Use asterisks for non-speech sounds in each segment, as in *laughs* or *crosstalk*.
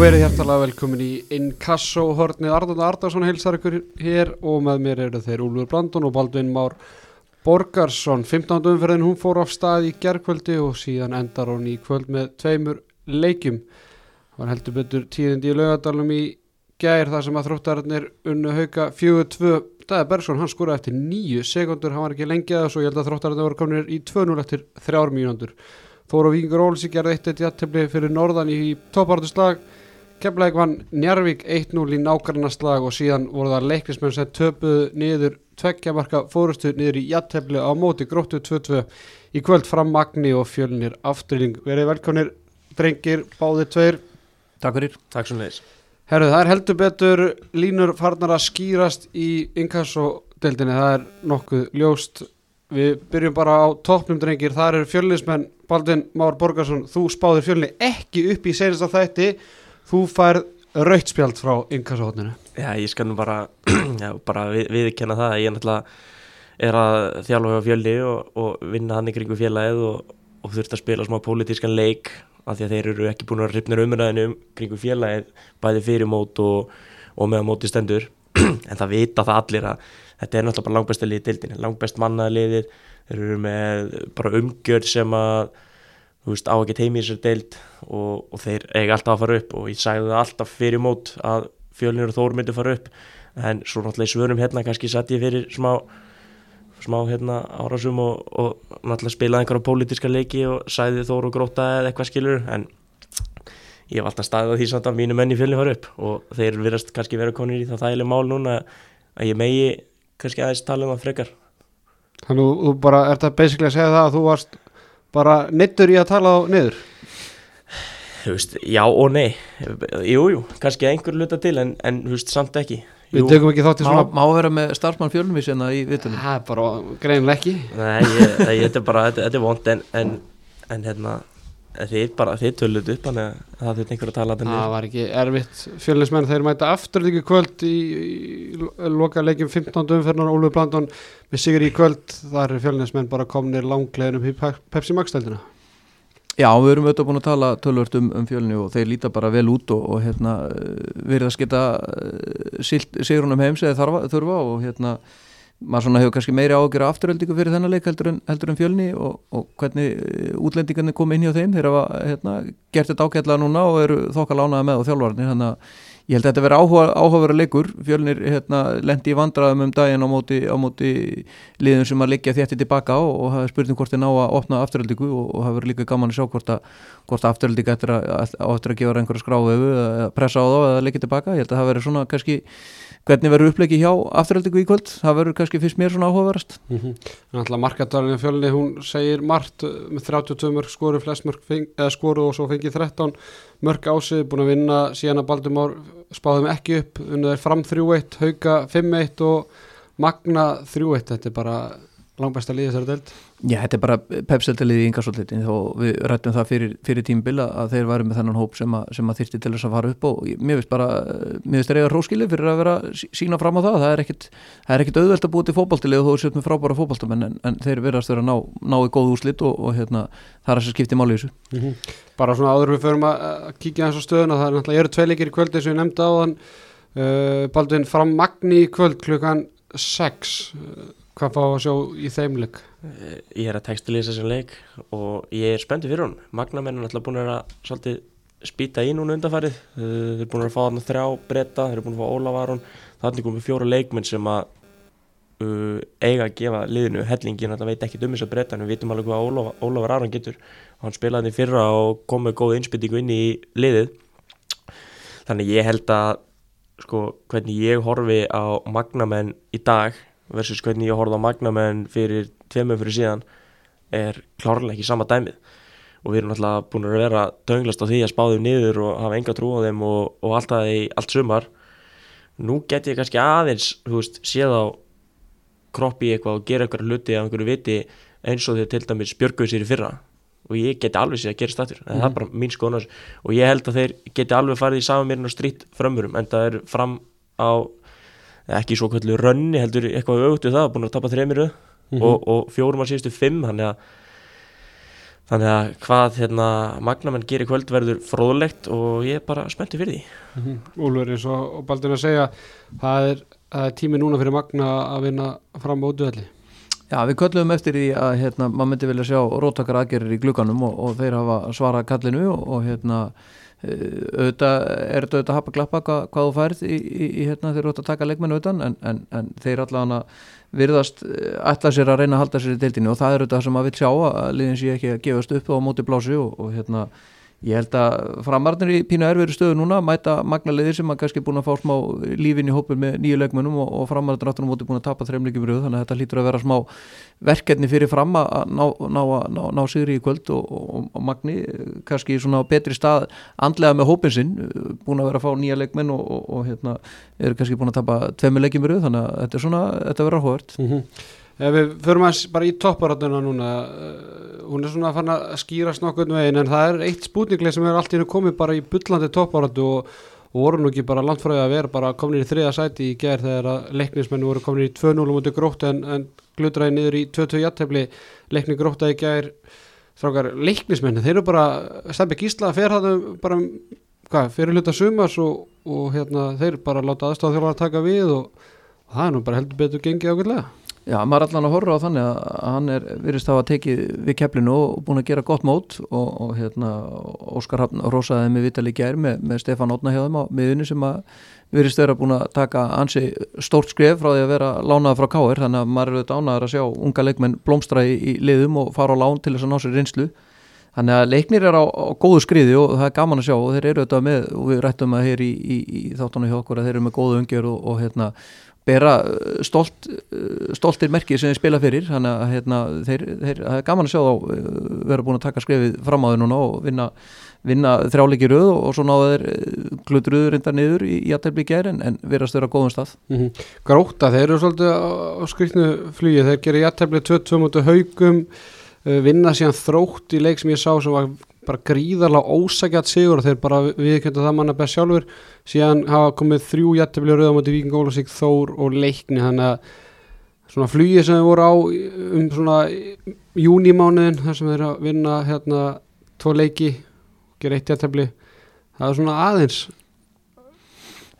verið hjertalega velkomin í Inkasso hornið. Arnóð Ardarsson heilsar ykkur hér og með mér eru þeir Úlfur Brandon og Baldvin Már Borgarsson. 15. umferðin hún fór á stað í gerðkvöldi og síðan endar hún í kvöld með tveimur leikjum. Það var heldur betur tíðindi í laugadalum í gær þar sem að þróttararnir unnu hauka 4-2 Dæði Bergson hann skora eftir nýju sekundur hann var ekki lengi að þessu og ég held að þróttararnir voru kominir í 2-0 eftir þrjár mínúndur Þóru Víkingur Ólsi gerði 1-1 jættefli fyrir Norðan í toppáratuslag Keflæk vann Njarvík 1-0 í nákvæmnaslag og síðan voru það leiknismenn sem töpuðu niður tveggja marka fórustu niður í jættefli á móti gróttu 2-2 í kvöld fram Magni og fjölnir afturling. Verið velkonir drengir, báðir tveir. Takk fyrir. Takk svo leiðis. Herru, það er heldur betur línur farnar að skýrast í inkassodeldinni, það er nokkuð ljóst. Við byrjum bara á toppnum drengir, það eru fjölnismenn Baldvin Már Borgarsson, þú spáðir fjölni ekki upp í senasta þætti, þú færð rautspjald frá inkassohóttinu. Já, ég skal nú bara, *clears throat* já, bara við, viðkenna það að ég náttúrulega er að þjálfa hjá fjölni og, og vinna hann í kringu félagið og, og þurft að spila smá pólitískan leik af því að þeir eru ekki búin að ripna umræðinu um kringu félagið bæði fyrir mót og, og meðan móti stendur *clears throat* en það vita það allir að þetta er náttúrulega bara langbæsta liðið dildin, langbæst mannaða liðið þeir eru með bara umgjörð sem að þú veist á ekki teimi í sér deild og, og þeir eiga alltaf að fara upp og ég sagði það alltaf fyrir mót að fjölnir og þór myndi fara upp. En svo náttúrulega í svörum hérna kannski satt ég fyrir smá smá hérna árásum og, og náttúrulega spilaði einhverja pólitíska leiki og sagði þór og gróta eða eitthvað skilur en ég hef alltaf staðið að því samt að mínu menni fjölni fara upp og þeir verðast kannski vera konir í það þægileg mál núna að ég megi kannski aðeins tala um það frekar. Þannig að þú bara ert að basically að segja það að þú varst bara neittur í að tala á niður? Þú veist, já og nei. Jú, jú, kannski einhver luta til en, en veist, samt ekki. Við Jú, tökum ekki þátt í Má, svona má vera með starfsmann fjölumís hérna í vitunum. Það er bara greinilega ekki. Nei, ég, ég, þetta er bara, þetta, þetta er vond en, en, en hérna þið bara, þið töluðu upp þannig að það þurft einhver að tala Það þannig var ekki erfitt. Fjölinsmenn þeir mæta aftur líka kvöld í, í loka leikjum 15. umferðnar Ólfur Blandon með sigur í kvöld. Þar er fjölinsmenn bara komnir langlegin um í Pe- Pepsi Max-deldina Já, við erum auðvitað búin að tala tölvört um, um fjölni og þeir líta bara vel út og, og hérna verið að skita sigurunum heims eða þurfa og hérna maður svona hefur kannski meiri ágjör afturöldingu fyrir þennan leik heldur en, heldur en fjölni og, og hvernig eh, útlendingarnir kom inn hjá þeim. Þeir hafa hérna, gert þetta ágætlega núna og eru þokkar lánaði með og þjálfarnir þannig að ég held að þetta verið áhuga, áhugaverða leikur. Fjölnir hérna, lendi í vandraðum um daginn á móti, á móti liðum sem að liggja þétti tilbaka og, og hafa spurning hvort þeir ná að opna afturöldingu og, og hafa verið líka gaman að sjá hvort að, hvort að afturöldinga eftir að, á eftir að gefa einhverja skráðu eða pressa á þá eða liggja tilbaka. Ég held að það verið svona kannski hvernig verður uppleggi hjá afturöldingu í kvöld? Það verður kannski fyrst mér svona áhugaverðast. Mm -hmm. Náttúrulega markadalinn í fjölni hún segir margt uh, með 32 mörg skoru mörg feng, skoru og svo fengið 13 mörg ásið búin að vinna síðan að Baldumár spáðum ekki upp unnið er fram 3-1, hauka 5-1 og magna 3-1 þetta er bara langbæsta líðið þessari delt Já, þetta er bara pepsildalið í yngasóllitin og við rættum það fyrir, fyrir tímbil að þeir væri með þennan hóp sem að, sem að þyrti til þess að fara upp og mér finnst bara, mér finnst þeir eiga róskili fyrir að vera sí- sína fram á það, það er það er ekkit auðvelt að búið til fótballtilið og þó er sett með frábæra fótballtamenn en, en þeir verðast vera að ná, ná í góð úrslit og, og hérna, það er að skipti máli í þessu. Bara svona áður við förum að, að kíkja þess á stöðuna það er náttúrulega eru tvei leikir í kvöld eins og ég nefndi á þann uh, Baldvin fram magni í kvöld klukkan 6 uh, hvað fá að sjá í þeim leik? Ég er að textilýsa þessum leik og ég er spenntur fyrir hún Magnamenn er náttúrulega búin að svolítið spýta í núna undanfarið. Uh, þeir eru búin að fá þarna þrjá breyta þeir eru búin að fá Ólavarun þannig komið fjóra leikmenn sem að uh, eiga að gefa liðinu hellingin það veit ekki um þess að breyta en við vitum alveg hvað Ólafar, Ólafar Aron getur. Hann spilaði fyrra og kom með góð innspýtingu inn í liðið. Þannig ég held að sko hvernig ég horfi á Magnamenn í dag versus hvernig ég horfði á Magnamenn fyrir tveimum fyrir síðan er klárlega ekki sama dæmið. Og við erum náttúrulega búin að vera dönglast á því að spá þeim niður og hafa enga trú á þeim og, og allt það í allt sumar. Nú get ég kannski aðeins veist, séð á kroppi eitthvað og gera eitthvað hluti af einhverju viti eins og þeir til dæmis björguðu sér í fyrra. Og ég geti alveg séð að gera stættur en það er bara mín skoðan á og ég held að þeir geti alveg farið í samanmýrin og strýtt frömmurum en það er fram á ekki svo kvöldu rönni heldur eitthvað auðvitað það, búin að tapa þreymir og, og fjórum á síðustu fimm þannig að þannig að hvað hérna, magnamenn gerir í kvöld verður fróðlegt og ég er bara spenntur fyrir því. Mhm. Úlfur eins og, og Baldur að segja það er, það er tími núna fyrir Magna að vinna fram á útvöldi Já, við köllum eftir því að hérna, maður myndi vilja sjá róttakar aðgerir í glugganum og, og þeir hafa svarað kallinu og, og hérna auðvitað er þetta auðvitað að hapa glappa hvað, hvað þú færð í, í, í hérna þeir eru auðvitað að taka leikmennu utan en, en, en þeir allavega virðast eh, ætla sér að reyna að halda sér í deildinu og það er auðvitað sem maður vil sjá að liðin sé ekki að gefast upp á móti blási og, og hérna ég held að framarnir í pínu erfiður stöðu núna mæta magnaliðir sem að kannski búin að fá smá lífin í hópur með nýju leikmennum og, og framarnir áttur á móti búin að tapa þreimleikum rauð þannig að þetta hlýtur að vera smá verkefni fyrir fram að ná, ná, ná, ná sigri í kvöld og, og, og magni kannski svona á betri stað andlega með hópin sinn búin að vera að fá nýja leikmenn og, hérna eru kannski búin að tapa tveimur leikjum rauð þannig að þetta er svona, þetta verður áhugavert Ef við förum að bara í topparáttuna núna uh, hún er svona að fann að skýrast nokkurn veginn en það er eitt spútningleik sem er allt í hennu komið bara í bullandi topparáttu og, og voru nú ekki bara landfræði að vera bara komin í þriða sæti í gerð þegar að leiknismennu voru komin í 2-0 mútið grótt en, en glutraði niður í 2-2 jattefli leikni gróttaði gerð strákar leiknismennu, þeir eru bara stefni gísla fer það bara hvað, fyrir hluta sumars og, og hérna, þeir bara láta aðstáð þjóðan að taka við og, og það er nú bara heldur betur gengið ákveðlega Já, maður er allan að horfa á þannig að hann er virðist að hafa tekið við keflinu og búin að gera gott mót og, og hérna Óskar Hafn rosaði með Vitali Gjær með, með Stefán Ótna hjá þeim á miðunni sem að virðist vera búin að taka ansi stórt skref frá því að vera lánað frá Káir þannig að maður er auðvitað ánæður að sjá unga leikmenn blómstra í, í liðum og fara á lán til þess að ná sér reynslu. Þannig að leiknir er á, á góðu skriði og það er gaman að sjá og þeir eru auðvitað með og við rættum að hér í, í, í þáttunum hjá okkur að þeir eru með góðu ungjör og, og hérna bera stolt, stoltir merkið sem þeir spila fyrir. Þannig að hérna, þeir, þeir, er gaman að sjá þá vera búin að taka skrefið fram á þau núna og vinna, vinna þrjáleiki röð og svo náða þeir glutruður reyndar niður í, í aðtefni gerin en vera á góðum stað. Mm -hmm. Gróta, þeir eru svolítið á, skriknu flugi, þeir gerir jættefni 2-2 mútið haugum vinna síðan þrótt í leik sem ég sá sem var bara gríðarlega ósækjart sigur og þeir bara viðkjönda það manna best sjálfur síðan hafa komið þrjú jættefli rauða mútið Víking Ólasík, Þór og Leikni. Þannig að svona flugið sem þeir voru á um svona júnimánuðin þar sem þeir að vinna hérna tvo leiki, gera eitt jættefli það er svona aðeins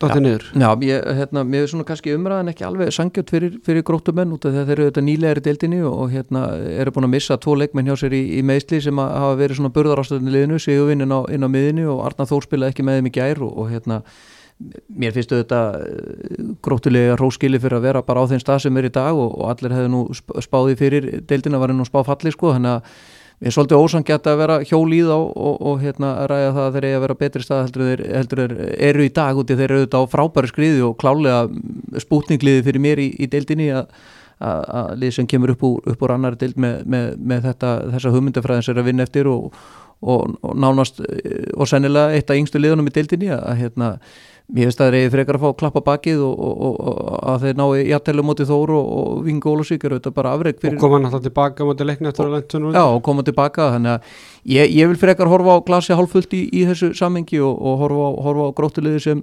Dóttir niður. Já, ég, hérna, mér er svona kannski umræðan ekki alveg sangjöld fyrir, fyrir gróttumenn út af að þeir eru þetta nýlegri deildinni og, og hérna eru búin að missa tvo leikmenn hjá sér í, í meðsli sem að hafa verið svona burðarástöðinni liðinu, Sigurvinn inn á, inn á miðinu og Arna Þór spilaði ekki með þeim í gær og, og hérna mér finnst þetta gróttulega róskili fyrir að vera bara á þeim stað sem er í dag og, og allir hefðu nú spáði fyrir deildina var nú spáfalli sko, þannig að er svolítið ósangjart að vera hjólíð á og, og hérna að ræða það að þeir eiga að vera betri stað heldur þeir, heldur þeir eru í dag úti. Þeir eru auðvitað á frábæri skriði og klálega spútningliði fyrir mér í, í deildinni að, lið sem kemur upp úr, úr annari deild með, með, með þetta, þessa hugmyndafræðin sem er að vinna eftir og, og, og nánast og sennilega eitt af yngstu liðunum í deildinni að hérna Mér finnst að er frekar að fá að klappa bakið og, og, og að þeir nái jættælu mútið Þóru og, og Vingo Ólusík eru þetta bara afreg fyrir... Og koma náttúrulega tilbaka mútið leikni eftir að lentunum Já, og koma tilbaka, þannig að ég, ég vil frekar horfa á glasi hálffullt í, í þessu sammengi og horfa á, á gróttuliði sem,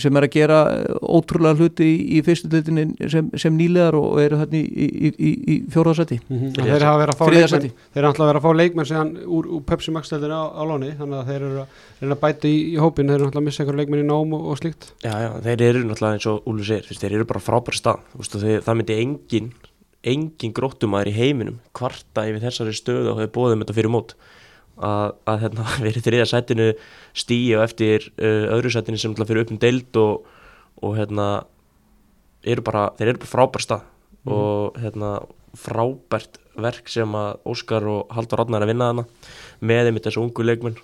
sem er að gera ótrúlega hluti í, í fyrstu hlutinni sem, sem nýlegar og eru þarna í, í fjóraðsæti mm -hmm. Þeir hafa verið að fá leikmenn. Þeir hafa verið að fá leikmenn sem úr, úr Pepsi Max-stöldinu á, á lóni þannig að þeir eru að, eru að bæta í hópin þeir eru náttúrulega að missa einhverju leikmenn í nám og, og slíkt. Já, já, þeir eru náttúrulega eins og Úlu segir þeir eru bara frábæri stað. Vistu, þeir, það myndi engin engin gróttumæður í heiminum kvarta yfir þessari stöðu og hefur bóðum þetta fyrir mót að, að hérna, *laughs* verið þriða sætinu stíi og eftir uh, öðru sætinu sem fyrir upp um deild og, og hérna eru bara, þeir eru bara frábær stað. Mm. og hérna frábært verk sem að Óskar og Haldur Rodnar að vinna þarna með þeim þessu ungu leikmenn.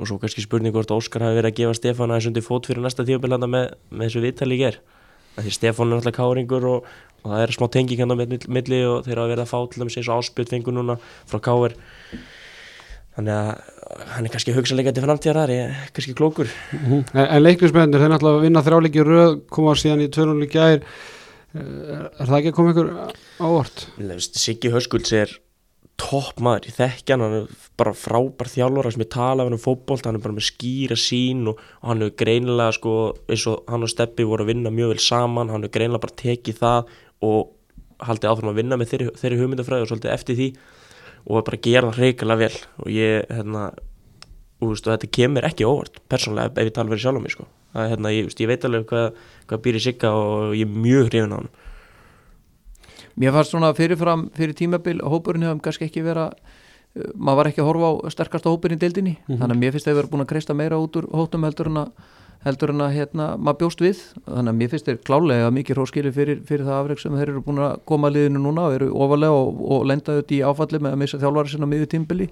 Og svo kannski spurning hvort Óskar hafi verið að gefa Stefán aðeins undir fót fyrir næsta tíubilanda með, með þessu viðtali í ger því Stefán er alltaf káringur og, og það er smá tenging hann á milli og þeir hafa verið að fá til þess að áspjöld fengur núna frá káir þannig að hann er kannski hugsalega til framtíðar þar, ég er kannski klókur mm -hmm. En, en leiknismennir, þeir náttúrulega vinna þrjáleiki röð, koma síðan í tvörnuleiki gær er, er það ekki að koma ykkur ávart? Siggi Höskulds er topp maður í þekkjan, hann er bara frábær þjálfur sem ég tala hann um fótbolt, hann er bara með skýra sín og, og hann er greinilega sko, eins og hann og Steppi voru að vinna mjög vel saman, hann er greinilega bara tekið það og haldið áfram að vinna með þeirri, þeirri hugmyndafræði og svolítið eftir því og bara gera það hreikalega vel og ég, hérna veist, og þetta kemur ekki óvart persónlega ef ég tala fyrir sjálf á mig sko. það, hérna, ég, veist, ég veit alveg hvað, hvað býr í sigga og ég er mjög hrifin á hann Mér fannst svona fyrirfram fyrir tímabil hópurinn hefum kannski ekki vera uh, maður var ekki að horfa á sterkasta hópurinn í deildinni mm -hmm. þannig að mér finnst að það hefur búin að kreista meira út úr hóttum heldur en að heldur en að hérna, maður bjóst við. Þannig að mér finnst þeir klálega mikið hróskili fyrir, fyrir það afreg sem þeir eru búin að koma að liðinu núna og eru ofalega og, og lenda þetta í áfalli með að missa þjálfari sinna miður tímbili.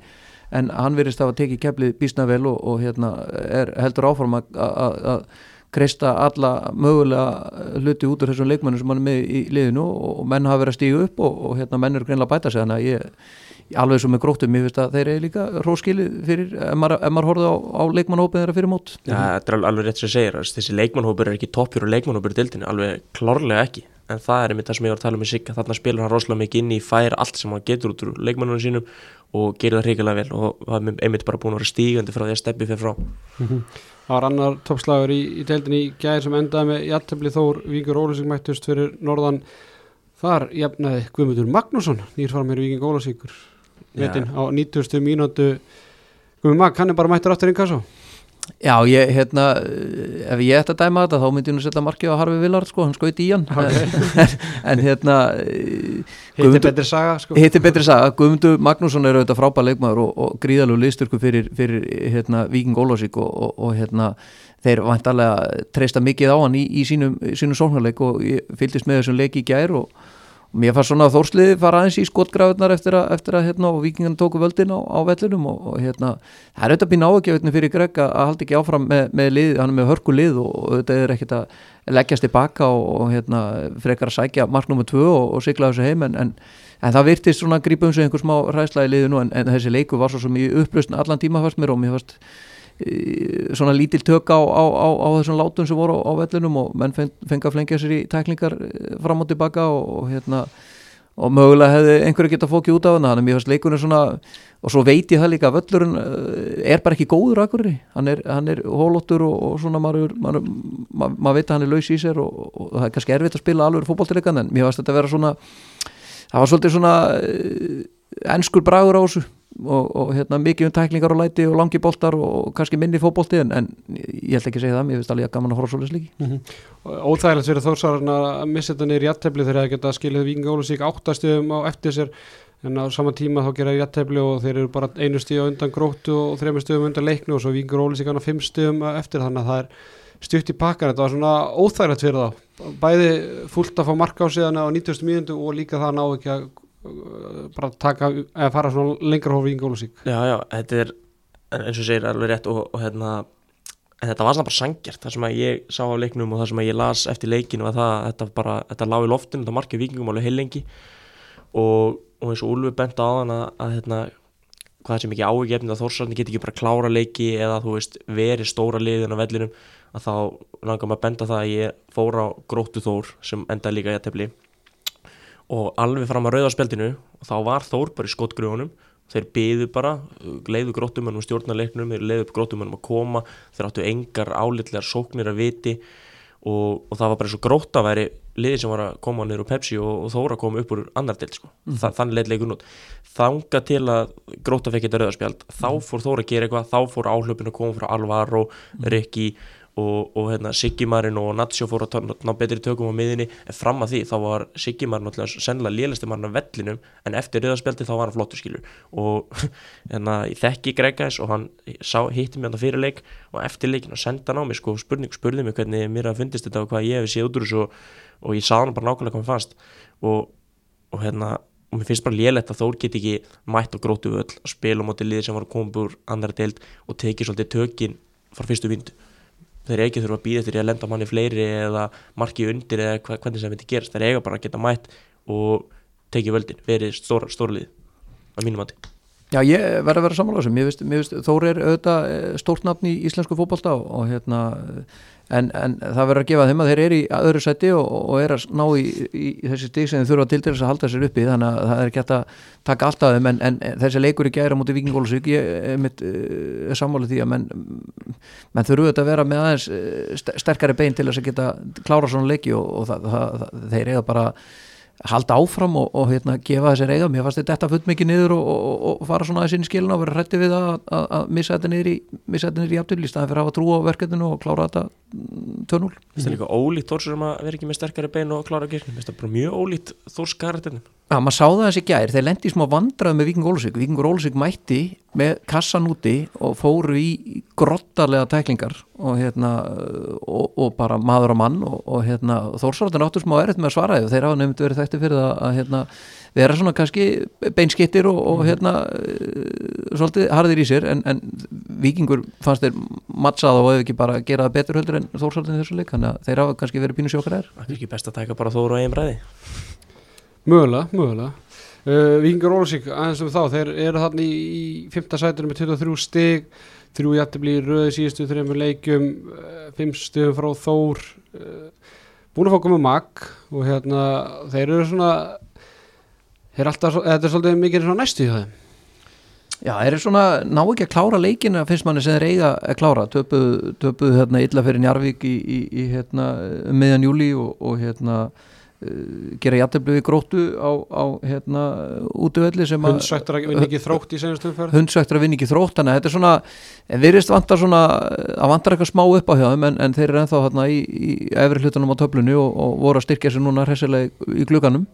En hann verist að tekið keflið bísna vel og, og hérna, er heldur áform að kreista alla mögulega hluti út úr þessum leikmennum sem hann er með í liðinu og menn hafa verið að stígu upp og, og hérna, menn eru greinlega að bæta sig. Þannig að ég alveg svo með gróttum, ég finnst að þeir eru líka róskilið fyrir, ef maður, maður horfið á, á leikmannhópið þeirra fyrir mót. Já, þetta er alveg rétt sem segir, þessi leikmannhópið er ekki toppjur og leikmannhópið er dildinu, alveg klárlega ekki. En það er einmitt það sem ég var að tala um í sig þarna spilur hann rosalega mikið inn í fær allt sem hann getur út úr leikmannunum sínum og gerir það hrigalega vel og það er einmitt bara búin að vera stígandi frá því að steppi fyrir frá. Mm -hmm. Það var annar toppslagur í, í deildinni í gæðir sem endaði með Jættefli Þór Víkur Ólusík mættust fyrir norðan. Þar jafnaði Guðmundur Magnússon nýrfarmir Víking Ólusíkur metin á 90. mínútu Guðmund Mag, hann er bara mættur aftur inn kassa Já, ég, hérna ef ég ætti að dæma þetta, þá myndi ég nú setja marki á Harfi Villard, sko, hann skauti í hann okay. *laughs* en, hérna Hitti betri saga sko. Hitti betri saga, Guðmundur Magnússon er auðvitað frábæð leikmaður og, og gríðalegu liðstyrku fyrir, fyrir hérna, Víking Ólásík og, og, og hérna þeir vantarlega treysta mikið á hann í, í sínum, sínum sóknarleik og fylgist með þessum leiki í gær og Mér fannst svona að Þórsliði fara aðeins í skotgrafinnar eftir að, eftir að hérna, vikingarna tóku völdin á, á vellinum og, og hérna, það er auðvitað býna ágjöfutni fyrir Greg að halda ekki áfram með, með lið, hann er með hörku lið og auðvitað er ekkert að leggjast tilbaka og, og hérna, frekar að sækja mark nr. 2 og, og sigla þessu heim en, en, en það virtist svona að grípa um sig einhver smá ræðsla í liðu nú en, en þessi leiku var svo sem í upplöstin allan tíma fannst mér og mér fannst svona lítil tök á, á, á, á þessum látum sem voru á vellinum og menn fengi að flengja sér í tæklingar eh, fram og tilbaka og, og hérna og mögulega hefði einhverju geta fókið út af hann þannig að mér finnst leikunum svona og svo veit ég það líka að völlurinn eh, er bara ekki góður akkurir, hann er, er hólóttur og, og svona maður, maður, maður, maður veit að hann er laus í sér og, og það er kannski erfitt að spila alveg fókbóltileikan en mér finnst þetta að vera svona það var svolítið svona ennskur bragur á þessu og, og hérna, mikið um tæklingar og læti og langi boltar og kannski minni fókbólti en, en ég held ekki að segja það, ég finnst alveg að gaman að horfa svolítið slíki mm -hmm. Óþægilegt fyrir þórsarinn að missa þetta neyri jættefli þegar það geta skilið Víking Ólusík áttastöðum á eftir sér en á sama tíma þá gera jættefli og þeir eru bara einu stíð undan gróttu og þrejum stöðum undan leiknu og svo Víking Ólusík hann á fimm stöðum eftir þannig að það er stutt í pakkar, þetta var svona óþægilegt fyrir þá bæði fullt að fá marka á síðan á 90. mínundu og líka það ná ekki að bara taka, eða fara svona lengra hófi í Gólusík. Já, já, þetta er eins og segir alveg rétt og, og hérna þetta var svona bara sangjart, það sem að ég sá á leiknum og það sem að ég las eftir leikinu var það að þetta bara, þetta lág í loftinu, þetta markið vikingum alveg heilengi og, og eins og Úlfur bent á þann að, að hérna, hvað sem ekki ágefnið að Þórsarni get ekki bara klára leiki eða þú veist verið stóra liðin á vellinum að þá langar maður að benda það að ég fór á gróttu Þór sem endaði líka í að tefli og alveg fram að rauðarspjaldinu og þá var Þór bara í skotgröfunum þeir byðu bara, leiðu grótumönum stjórnarleiknum, þeir leiðu upp grótumönum að koma þeir áttu engar álitlegar sóknir að viti og, og það var bara eins og gróta að væri liði sem var að koma úr Pepsi og, og Þóra kom upp úr annar del sko. mm. Þa, þannig leitt leikun út þanga til að gróta fekk þetta rauðarspjald þá fór Þóra að gera eitthvað, þá fór áhlöpun að koma frá Alvaro, mm. Rikki og, og hérna, Siggimarinn og Natsjó fór að ná betri tökum á miðinni en fram að því þá var Siggimarinn alltaf sennilega lélæsti marinn af vellinum en eftir riðarspjaldi þá var hann flottur skilur. Og *laughs* hérna, ég þekki Gregais og hann sá, hitti mér hann fyrir leik og eftir leikin og senda hann á mig sko, spurning, spurði mig hvernig mér að fundist þetta og hvað ég hefði séð út úr þessu og, og ég sá hann bara nákvæmlega hvað mér fannst. Og, og hérna og mér finnst bara lélætt að Þór get ekki mætt og grótu öll að spila á móti liði sem var að koma úr andra deild og tekið svolítið tökin frá fyrstu vindu þeir ekki þurfa að býða eftir að lenda manni fleiri eða marki undir eða hvernig það myndi gerast þeir eiga bara að geta mætt og tekið völdin, verið stóra, stóra lið á mínum mati. Já, ég verði að vera samanláðsum, mér finnst Þóri er auðvitað eh, stórt nafn í íslensku fókbalta og hérna en, en það verður að gefa þeim að þeir eru í öðru seti og, og er að ná í, í þessi stík sem þeir þurfa til þess að halda sér uppi. Þannig að það er ekki hægt að taka allt af þeim. En, en þessi leikur í gæra mútið vikingólusvík ég er mitt uh, sammálið því að menn, menn þurfu þetta að vera með aðeins uh, sterkari bein til þess að geta klára svona leiki og, og það, það, það, þeir eiga bara halda áfram og, og hérna, gefa þessir eiga mér fannst þetta full mikið niður og, og, og fara svona aðeins inn í skilin og vera hrætti við að, að, að missa þetta niður í þetta í afturlýst staðan fyrir að hafa trú á verkefninu og klára þetta mm, 2-0 Það er líka ólíkt Þórsur um að vera ekki með sterkari bein og klára kirkni, það er bara mjög ólíkt Þórs Já, maður sá það þessi gær, þeir lendi smá vandrað með Viking Ólusík, Vikingur Ólusík mætti með kassan úti og fóru í grottarlega tæklingar og hérna og, og bara maður og mann og, og hérna Þórsvartin áttur smá erfitt með að svara því. Og þeir hafa nefnd verið þekkti fyrir það að hérna vera svona kannski beinskittir og, og hérna uh, svolítið harðir í sér en, en Vikingur fannst þeir mattsað og hefur ekki bara gerað betur höldur en Þórsvartin þessu leik, þannig að þeir hafa kannski verið pínu sjókar er. Mögulega, mögulega. Uh, Víkingur Ólsík, aðeins um þá þeir eru þarna í, í 5. sætunum með 23 stig þrjú jættibli í röðu síðustu þreymur leikjum uh, 5 stigum frá Þór. Uh, búin að fá komið mag og hérna þeir eru svona þeir alltaf, þetta er svolítið mikið næstu í það Já, þeir eru svona, ná ekki að klára leikina finnst manni sem þeir eiga að klára. Töpuð töpu, hérna illa fyrir Njarvík í, í, í hérna, um meðan júli og, og hérna gera jættibli við gróttu á, á hérna útöfelli sem að hundsvættur að vinna ekki þrótt í senjast umferð? Hundsvættur að vinna ekki þrótt þannig að þetta er svona, en virðist vantar svona að vantar eitthvað smá upp á hjá þeim en, en þeir eru ennþá hérna í, í efri hlutunum á töflunni og, og voru að styrkja sér núna hressilega í glugganum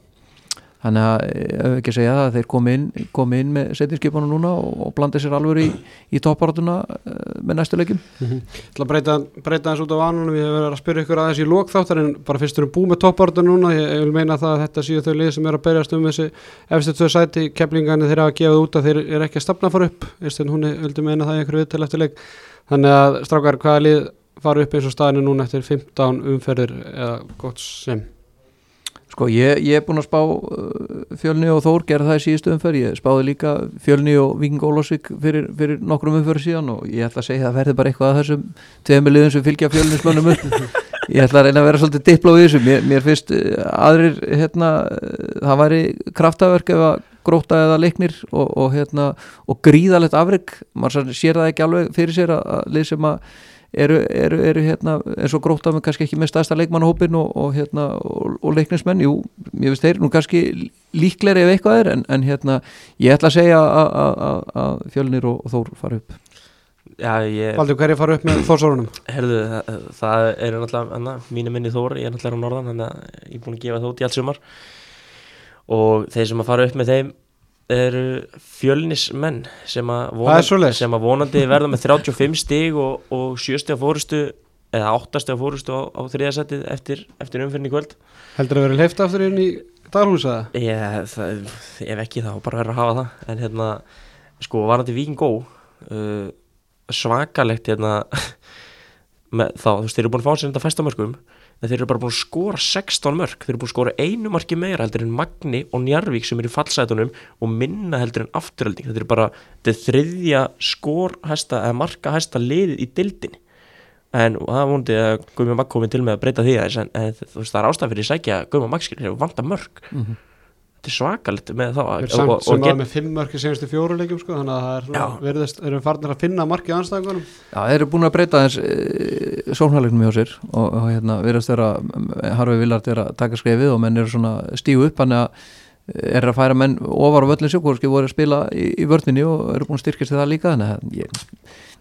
þannig að ef við ekki segja það að þeir komi inn, komi inn með setjinskipunum núna og, og blandi sér alveg í, í topparátuna með næstu leikin Ég ætla að breyta, breyta þess út á vanunum ég hef verið að spyrja ykkur aðeins í lókþáttar en bara fyrst erum búið með topparátuna núna? Ég, ég vil meina það að þetta séu þau lið sem er að berjast um þessi efstu tvö sæti keplingarnir þeir hafa gefið út að þeir eru ekki að stafna fara upp. Eistinn hún vildi meina það í einhverju viðtel eftir leik. Þannig að strákar hvaða lið fara upp eins og staðinu núna eftir 15 umferðir eða gott sem Sko ég, ég er búin að spá uh, fjölni og Þór gerða það í síðustu umferð. Ég spáði líka fjölni og Viking Ólásvík fyrir, fyrir nokkrum umferð síðan og ég ætla að segja að það verði bara eitthvað að þessum tveimur liðum sem fylgja fjölnislunum upp. *laughs* Ég ætla að reyna að vera svolítið dipló við þessu. Mér, mér finnst uh, aðrir hérna, það væri kraftaverk ef að gróta eða leiknir og, og, hérna, og gríðalegt afrygg maður sér það ekki alveg fyrir sér að, að lið sem að eru, eru, eru hérna, eins og gróta með kannski ekki með staðsta leikmannahópin og, og, hérna, og, og leiknismenn, jú, ég veist þeir nú kannski líkleri ef eitthvað er en, en hérna, ég ætla að segja að fjölnir og Þór fara upp Já, ég Valdur hverju fara upp með Þórsórunum? Herðu, það, það er náttúrulega anna, mínu minni Þór, ég er náttúrulega á norðan þannig að ég er búin að gefa þótt í allt sumar og þeir sem að fara upp með þeim eru fjölnismenn sem að, Það vonandi, sem að vonandi verða með 35 stig og, og 7 stig fórustu eða 8 stig fórustu á, á þriðasætið eftir, eftir umfyrinni kvöld. Heldur að vera leift aftur inn í dalhúsa? ég, það, ef ekki þá bara verður að hafa það. En hérna, sko, varandi Víking Gó uh, svakalegt hérna *laughs* með þá, þú veist, þeir eru búin að fá sér þetta fæsta mörgum en þeir eru bara búin að skora 16 mörg þeir eru búin að skora einu marki meira heldur en Magni og Njarvík sem eru í fallsætunum og minna heldur en afturhalding þetta er bara, þetta þriðja skorhæsta eða markahæsta liðið í dildinni en það er vonandi að Guðmund Magg komið til með að breyta því aðeins en, en veist, það er ástæð fyrir að sækja Guðmund Magg skilur og vanda mörg Mhm. Þetta er svakalegt með þá. Og, samt og, sem og var get, með fimm mörki senstu fjóru leikjum sko, þannig að það er verðist, erum farnir að finna markið anstæðingunum Já, þeir eru búin að breyta þess e, sóknarleiknum hjá sér og, og hérna, verðast þeirra Harfi Villard er að taka skrefið og menn eru svona stígu upp hann að er að færa menn ofar á völlin sjókvorski voru að spila í, í vörninni og eru búin að styrkast það líka þannig að ég,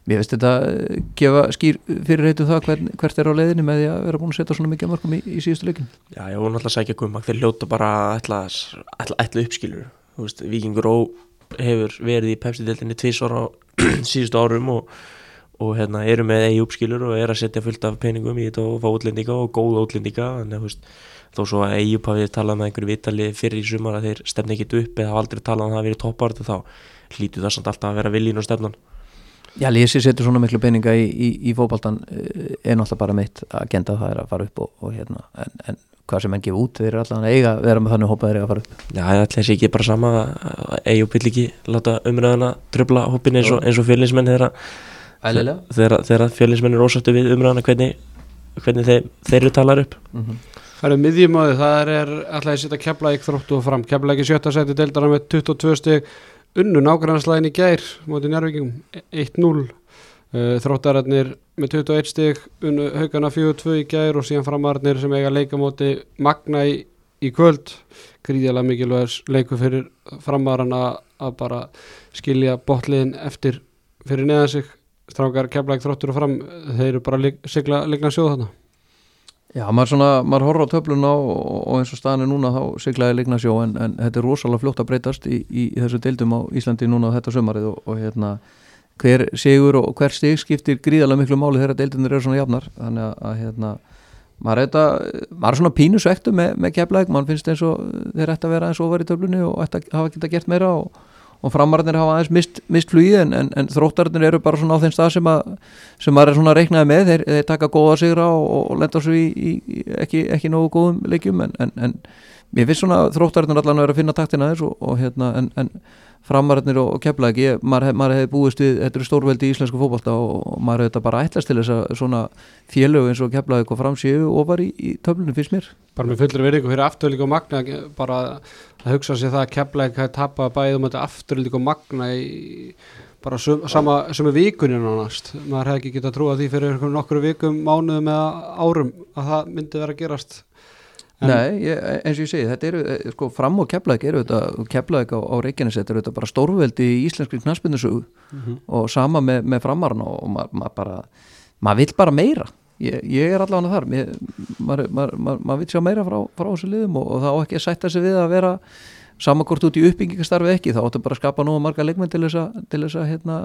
mér veist þetta eh, gefa skýr fyrirreitum það hvern, hvert er á leiðinni með því að vera búin að setja svona mikið af mörgum í, í síðustu leikin já, ég voru náttúrulega að sækja Magg þeir ljóta bara að ætla uppskilur. Þú veist, Víkingur Ó hefur verið í Pepsi-deltinni tvísvar á *clears throat* síðustu árum og, og hérna, eru með eigi uppskilur og er að setja fullt af peningum í þetta og fá útlendinga og góða útlendinga. Að þú veist, þó svo að eigi upp hafið talað með einhverju vitali fyrir í sumar að þeir stefna ekkit upp eða hafa aldrei talað um að það hafi verið toppart þá hlýtu það samt alltaf að vera viljinn og stefnan Já, Lýsi setur svona miklu peninga í, í, í fótbaltan eh, er náttúrulega bara mitt að genda það er að fara upp og, og hérna en, en hvað sem enn gefa út, þeir eru alltaf að eiga að vera með þannig hópaðir að fara upp. Já, það ætla þessi ekki bara sama að eigi upp vill ekki láta umræðuna tröfla hópin eins og, eins og fjölinsmenn þegar, fjölinsmenn er ósáttu við umræðuna hvernig, hvernig þeir, þeir eru talar upp. Mm -hmm. Það eru miðjumöðu, það er alltaf að setja keflaðik þróttu og fram. Keflaðik í sjötta seti deildara með 22 stig unnu nágrannslæðin í gær móti njárvíkingum 1-0 Uh, þróttararnir með 21 stig unnu haugana 4-2 í gær og síðan framararnir sem eiga leikamóti Magna í í kvöld. Gríðilega mikilvægur leiku fyrir framaran að, að bara skilja botliðin eftir fyrir neðan sig. Strákar kemlaðið þróttur og fram þeir eru bara lig, sigla ligna sjóð þarna Já, maður svona, maður horfður á töfluna og, og eins og staðan er núna þá siglaði ligna sjó en, en þetta er rosalega fljótt að breytast í, í, í þessu deildum á Íslandi núna þetta sömarið og, og hérna hver sigur og hver stig skiptir gríðarlega miklu máli þegar deildunir eru svona jafnar. Þannig að, hérna maður er, þetta, maður er svona pínu svektu með, með keflæk, mann finnst eins og þeir ætti að vera eins og over í töflunni og ætti að hafa geta gert meira og og framararnir hafa aðeins mist, mist flugið en, en, en þróttararnir eru bara svona á þeim stað sem, að, sem maður er svona reiknaði með. Þeir, þeir taka góða sigra og, og lenda svo í, í, í ekki, ekki nógu góðum leikjum en, en mér finnst svona þróttararnir allan að vera að finna taktina þess og, og hérna en framararnir og, og keflaði maður, maður hefði búist við, þetta eru stórveldi í íslensku fókbalta og maður hefði þetta bara ætlast til þess að svona félög eins og keflaði eitthvað framsíu og var í, í töflunum fyrst mér. Bara með fullri verðingu fyrir afturlík og magna bara að hugsa sér það að keflaði hægt tapa bæðum þetta afturlík og magna í bara sum, sama, sama vikuninn ánast maður hefði ekki getað að trúa því fyrir nokkru vikum, mánuðum eða árum að það myndi vera að gerast En Nei, ég, eins og ég segi, þetta eru, eh, sko, fram og keflaðik eru þetta, keflaðik á, á Reykjanesett eru þetta bara stórveldi í íslenski knastbyndusugu mm -hmm. og sama með, með framarna og maður ma bara, maður vill bara meira, ég, ég er allavega þar, maður ma ma ma vill sjá meira frá, frá þessu liðum og, og það á ekki að sætta sig við að vera samankort út í uppbyggingastarfi ekki, þá áttu bara að skapa nú marga leikmenn til þess að hérna,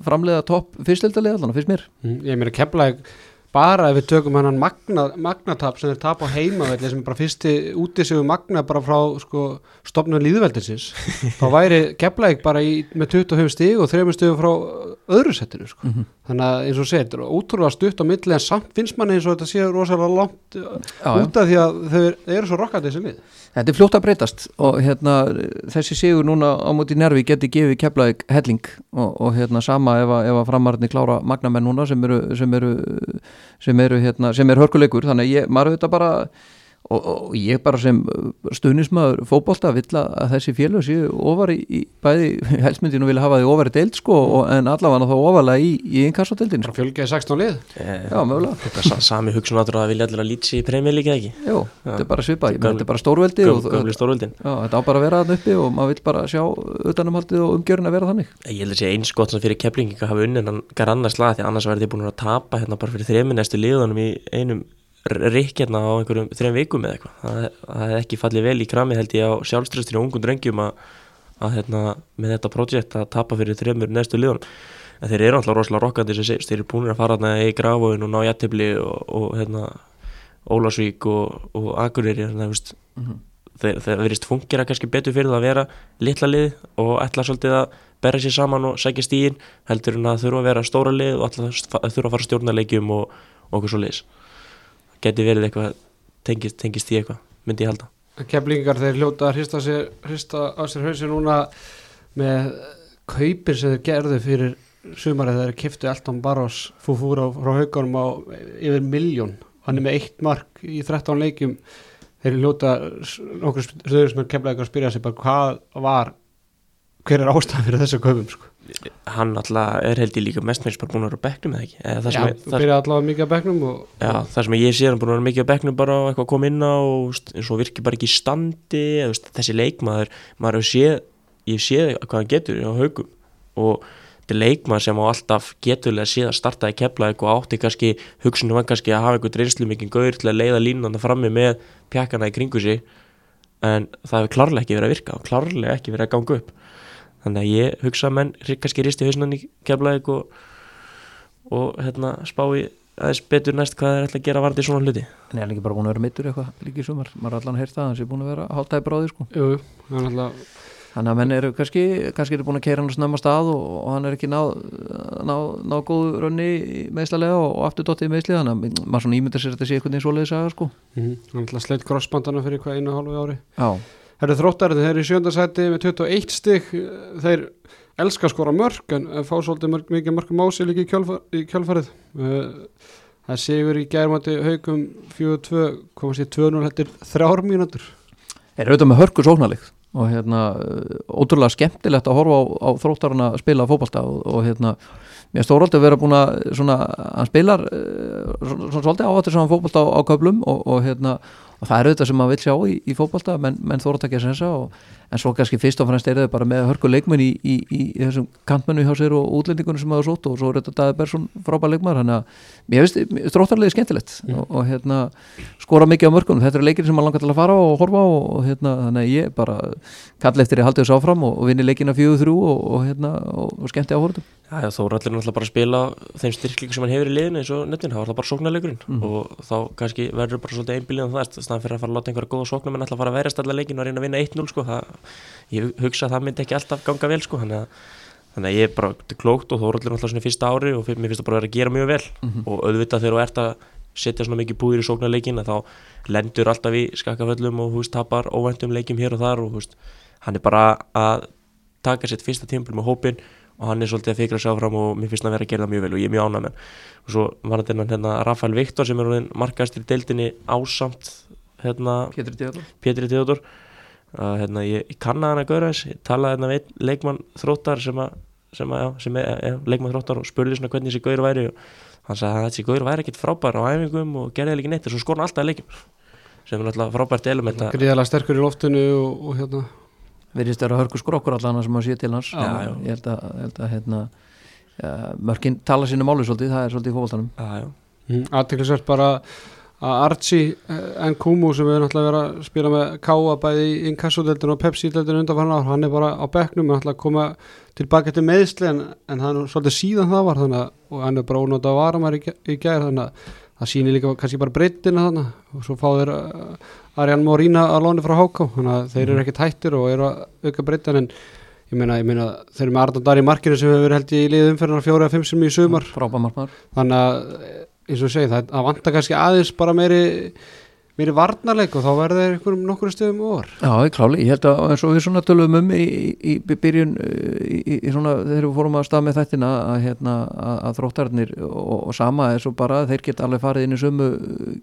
framlega topp fyrstildarlega allavega, fyrst mér. Mm, ég meina keflaðik bara ef við tökum hann magna, magnatap sem er tap á heimavelli sem er bara fyrsti útisögu magna bara frá sko, stopnum líðveldisins *laughs* þá væri keflaðið bara í, með 25 stíg og 3 stígum frá öðru settinu sko. mm -hmm. þannig að eins og segir, þetta er ótrúlega stutt á milli en samt finnst manni eins og þetta sé rosalega langt Já, út af því að þau eru svo rokkandi þessi lið Þetta er fljótt að breytast og hérna, þessi sigur núna á móti nervi geti gefið keflaðið helling og, og hérna, sama ef að, að framarðinni klára magnamenn núna sem eru sem eru, sem eru, hérna, sem eru hörkuleikur þannig að ég, maður auðvitað bara og, og ég bara sem stuðnismæður fókbólta vill að þessi félög séu ofar í, í bæði helsmyndinu vilja hafa því ofar í deild sko og, en allavega þá ofarlega í, í inkassadeildin sko. Fjölgeði 16 lið. Eh, Já, mögulega. Þetta sami hugsun áttur að vilja allir að lítsi í premjölíka ekki? Jú, þetta er bara svipað, þetta er bara stórveldi og, já, þetta á bara að vera þann uppi og maður vill bara sjá utanumhaldið og umgjörun að vera þannig. Ég held að sé eins gott sem fyrir keplingi að hafa unnin hann gar annars lag því annars verði þið búin að tapa hérna bara fyrir þreminæstu liðunum í einum rikkjarna á einhverjum þrejum vikum eða eitthvað. Það, það hefði ekki fallið vel í krami held ég á sjálfströstur og ungum drengjum að, að hérna, með þetta projekt að tapa fyrir þrejumur næstu liðunum. En þeir eru alltaf rosalega rokkandi sem segist, þeir eru búin að fara hérna í grafóin og ná jættibli og, og hérna Ólasvík og, og Akureyri hérna, mm -hmm. þeir, þeir verist fungera kannski betur fyrir það að vera litla lið og ætla svolítið að berja sér saman og segja stíðin heldur en að þurfa að vera stóra lið og þurfa að fara stjórnarleikjum og okkur svo liðs geti verið eitthvað tengist, tengist í eitthvað, myndi ég halda. Keflingar þeir hljóta að hrista, sér, hrista á sér hausin núna með kaupir sem þeir gerðu fyrir sumarið þeir kiftu Elton Barros fúfúra frá haugunum á yfir miljón, hann er með eitt mark í 13 leikjum. Þeir hljóta okkur stöður sem er keflaðið að spyrja sig bara hvað var hver er ástæðan fyrir þessu kaupum sko hann alltaf er held ég líka mestmennst bara búin að vera bekknum eða ekki? Eða Já, þú byrjaði alltaf mikið að bekknum og... Já, það sem ég sé hann búin að vera mikið að bekknum bara eitthvað að koma inn á og og virkið bara ekki í standi eða, þessi leikmaður, maður hefur séð ég séð hvað hann getur á haugum. Og þetta er leikmaður sem á alltaf geturlega séð að starta í kepla eitthvað átti kannski, hugsunum var kannski að hafa eitthvað reynslu mikið gaur til að leiða línanda frammi með pjakana í kringu sig en það hefur klárlega ekki verið að virka og klárlega ekki verið að ganga upp þannig að ég hugsa að menn kannski risti hausnan í keflaðið og, og hérna, spái aðeins betur næst hvað það er alltaf að gera varði í svona hluti En ég er ekki bara búin að vera mittur eitthvað líka í sumar maður er allan að heyrta að hans er búin að vera hálftæði bráði sko. Jú, það er alltaf Þannig að menn eru kannski, kannski er búin að keira hann snömma stað og, og hann er ekki náð ná, ná góð raunni meðslega og, og aftur dottið meðslega þannig að maður svona ímyndar sér að þetta sé eitthvað eins og leiðis að sko. mm -hmm. Hann er alltaf sleitt crossbandana fyrir hvað einu og hálfu ári Já Það eru þróttarið, þeir eru í sjöndasæti með 21 stygg, þeir elska að skora mörg en fá svolítið mörg, mikið mörgum ási líka í, kjálfar, í kjálfarið. Það séur í gærmandi haugum 4-2, komast í 2-0 hættir þrjár mínútur. Þeir eru auðvitað með hörku sóknarleik og hérna ótrúlega skemmtilegt að horfa á, á þróttarinn að spila fókbalta og, og hérna mér stóraldi að vera búin að svona, hann spilar svona, svona svolítið áhattir saman fókbalta á, á köflum og, og hérna og það er auðvitað sem maður vil sjá í, í fótbolta menn, menn þóra að takja sensa og, en svo kannski fyrst og fremst er þau bara með hörku leikmenn í, í, í, í þessum kantmennu hjá sér og útlendingunum sem hafa sótt og svo er þetta Daði Bersson frábær leikmar þannig að mér finnst þróttarlega skemmtilegt Mm. og, og hérna skora mikið á mörkunum, þetta eru leikir sem maður langar til að fara og horfa og, og hérna þannig að ég bara kall eftir að halda þessu áfram og, vinni leikina fjögur þrjú og, og hérna skemmti á horfum Já, já, Þóraldur er náttúrulega bara að spila þeim styrklingu sem hann hefur í liðinu eins og nefnin, það var það bara sóknarleikurinn Mhm. og þá kannski verður bara svolítið einbílið um það, staðan fyrir að fara að láta einhverja góða sóknum en alltaf fara að verjast alla leikinu og reyna að vinna 1-0 sko, það, ég hugsa að það myndi ekki alltaf ganga vel sko, þannig að, þannig að ég er bara klókt og Þóraldur er náttúrulega svona í fyrsta ári og mér finnst það bara að vera að gera mjög vel Mhm. og auðvitað þegar þú ert að setja svona mikið búðir í sóknarleikin þá lendur alltaf í skakkaföllum og húst tapar óvæntum leikjum hér og þar og húst, hann er bara að taka sitt fyrsta tímpil með hópin og hann er svolítið að fikra sig áfram og mér finnst hann að vera að gera það mjög vel og ég er mjög ánægð með hann. og svo var þetta hérna Rafael Viktor sem er orðinn markastur í deildinni ásamt hérna Pétri Theodor uh, hérna, ég, ég kannaði hann að gaura þess ég talaði hérna við einn leikmann þróttar sem, að, sem, að, já, sem er ja, leikmann þróttar og spurði svona hvernig þessi gaur væri og hann sagði að þessi gaur væri ekkit frábær á æfingum og gerði ekki neitt og svo skor hann alltaf í leikjum sem er náttúrulega frábært element að gríðalega sterkur í loftinu og, og hérna verðist vera hörku skrokkur allan sem að sé til hans Já, já. ég held að, held að hérna, mörkin tala sínu máli svolítið, það er svolítið í fókváltanum Já, já. aðteklisvert bara að Archie en Kumu sem við náttúrulega verið að spila með Káa bæði í Inkasso-deldinu og Pepsi-deldinu undanfarn ár, hann er bara á bekknum hann ætla að koma tilbaka til meðsli en, en það er svolítið síðan það var þannig að og hann er bara ónóta að vara maður í, í gær þannig að það sýnir líka kannski bara breyttina þannig og svo fá þeir uh, Arjan Morína að lóni frá Háká þannig að þeir eru ekkert hættir og eru að auka breyttin en ég meina, ég meina þeir eru með Arnald Dar í markinu sem hefur verið held í liðum fyrir fjóra eða fimm sem í sumar. Frábær markmaður. Þannig að eh, eins og ég segi það, það vantar kannski aðeins bara meiri meiri varnarleik og þá verður þeir einhverjum nokkur stöðum over Já, ég kláli, ég held að eins og við svona tölum um í, í, í byrjun uh, í, svona, þegar við fórum að stað með þættina að, hérna, að, að þróttarnir og, og sama er svo bara þeir geta alveg farið inn í sömu uh,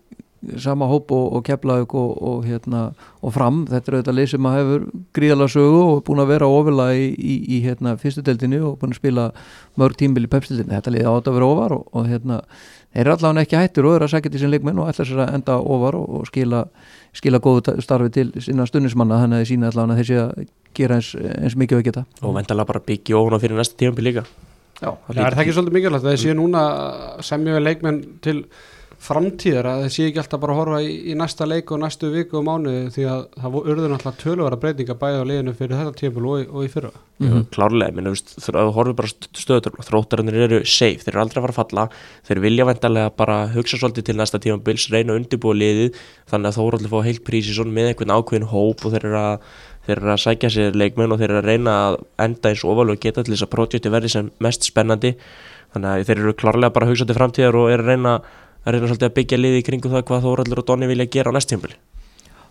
sama hóp og, og keflaug og, og, hérna, og fram, þetta er auðvitað lið sem að hefur gríðalega sögu og búin að vera ofila í, í, í hérna, fyrstu deildinni og búin að spila mörg tímbil í pepstildinni, þetta lið átt að vera ofar og, og hérna, þeir eru allavega ekki hættir og eru að sækja til sín leikmenn og ætla sér að enda ofar og, og skila, skila góðu ta- starfi til sinna stundismanna þannig að þeir sína allavega að þeir sé að gera eins, eins mikið og geta. Og vendalega bara byggja ofan á fyrir næsta tíðanbíl líka. Já, Það er það ekki svolítið mikilvægt að þeir séu núna við leikmenn til framtíðar að þeir séu ekki alltaf bara að horfa í, í næsta leik og næstu viku og mánuði því að það urður náttúrulega töluvara breytinga bæði á liðinu fyrir þetta tímpul og, í- og í fyrra. Mm klárlega, minna, veist, þú horfir bara stöðutöfla, þróttarannir eru safe, þeir eru aldrei að fara að falla þeir vilja vendarlega bara hugsa svolítið til næsta tíma bils, reyna að undirbúa liðið þannig að þú eru allir að fá heilt prísi með einhvern ákveðin hóp og þeir eru að þeir eru að sækja sér leikmenn og þeir eru að reyna að enda eins og ofalega geta til þess að projekti verði sem mest spennandi. Þannig að þeir eru klárlega bara að hugsa til framtíðar og eru að reyna að reyna svolítið að byggja liði í kringu það hvað Þóraldur og Donni vilja gera á næst tímpil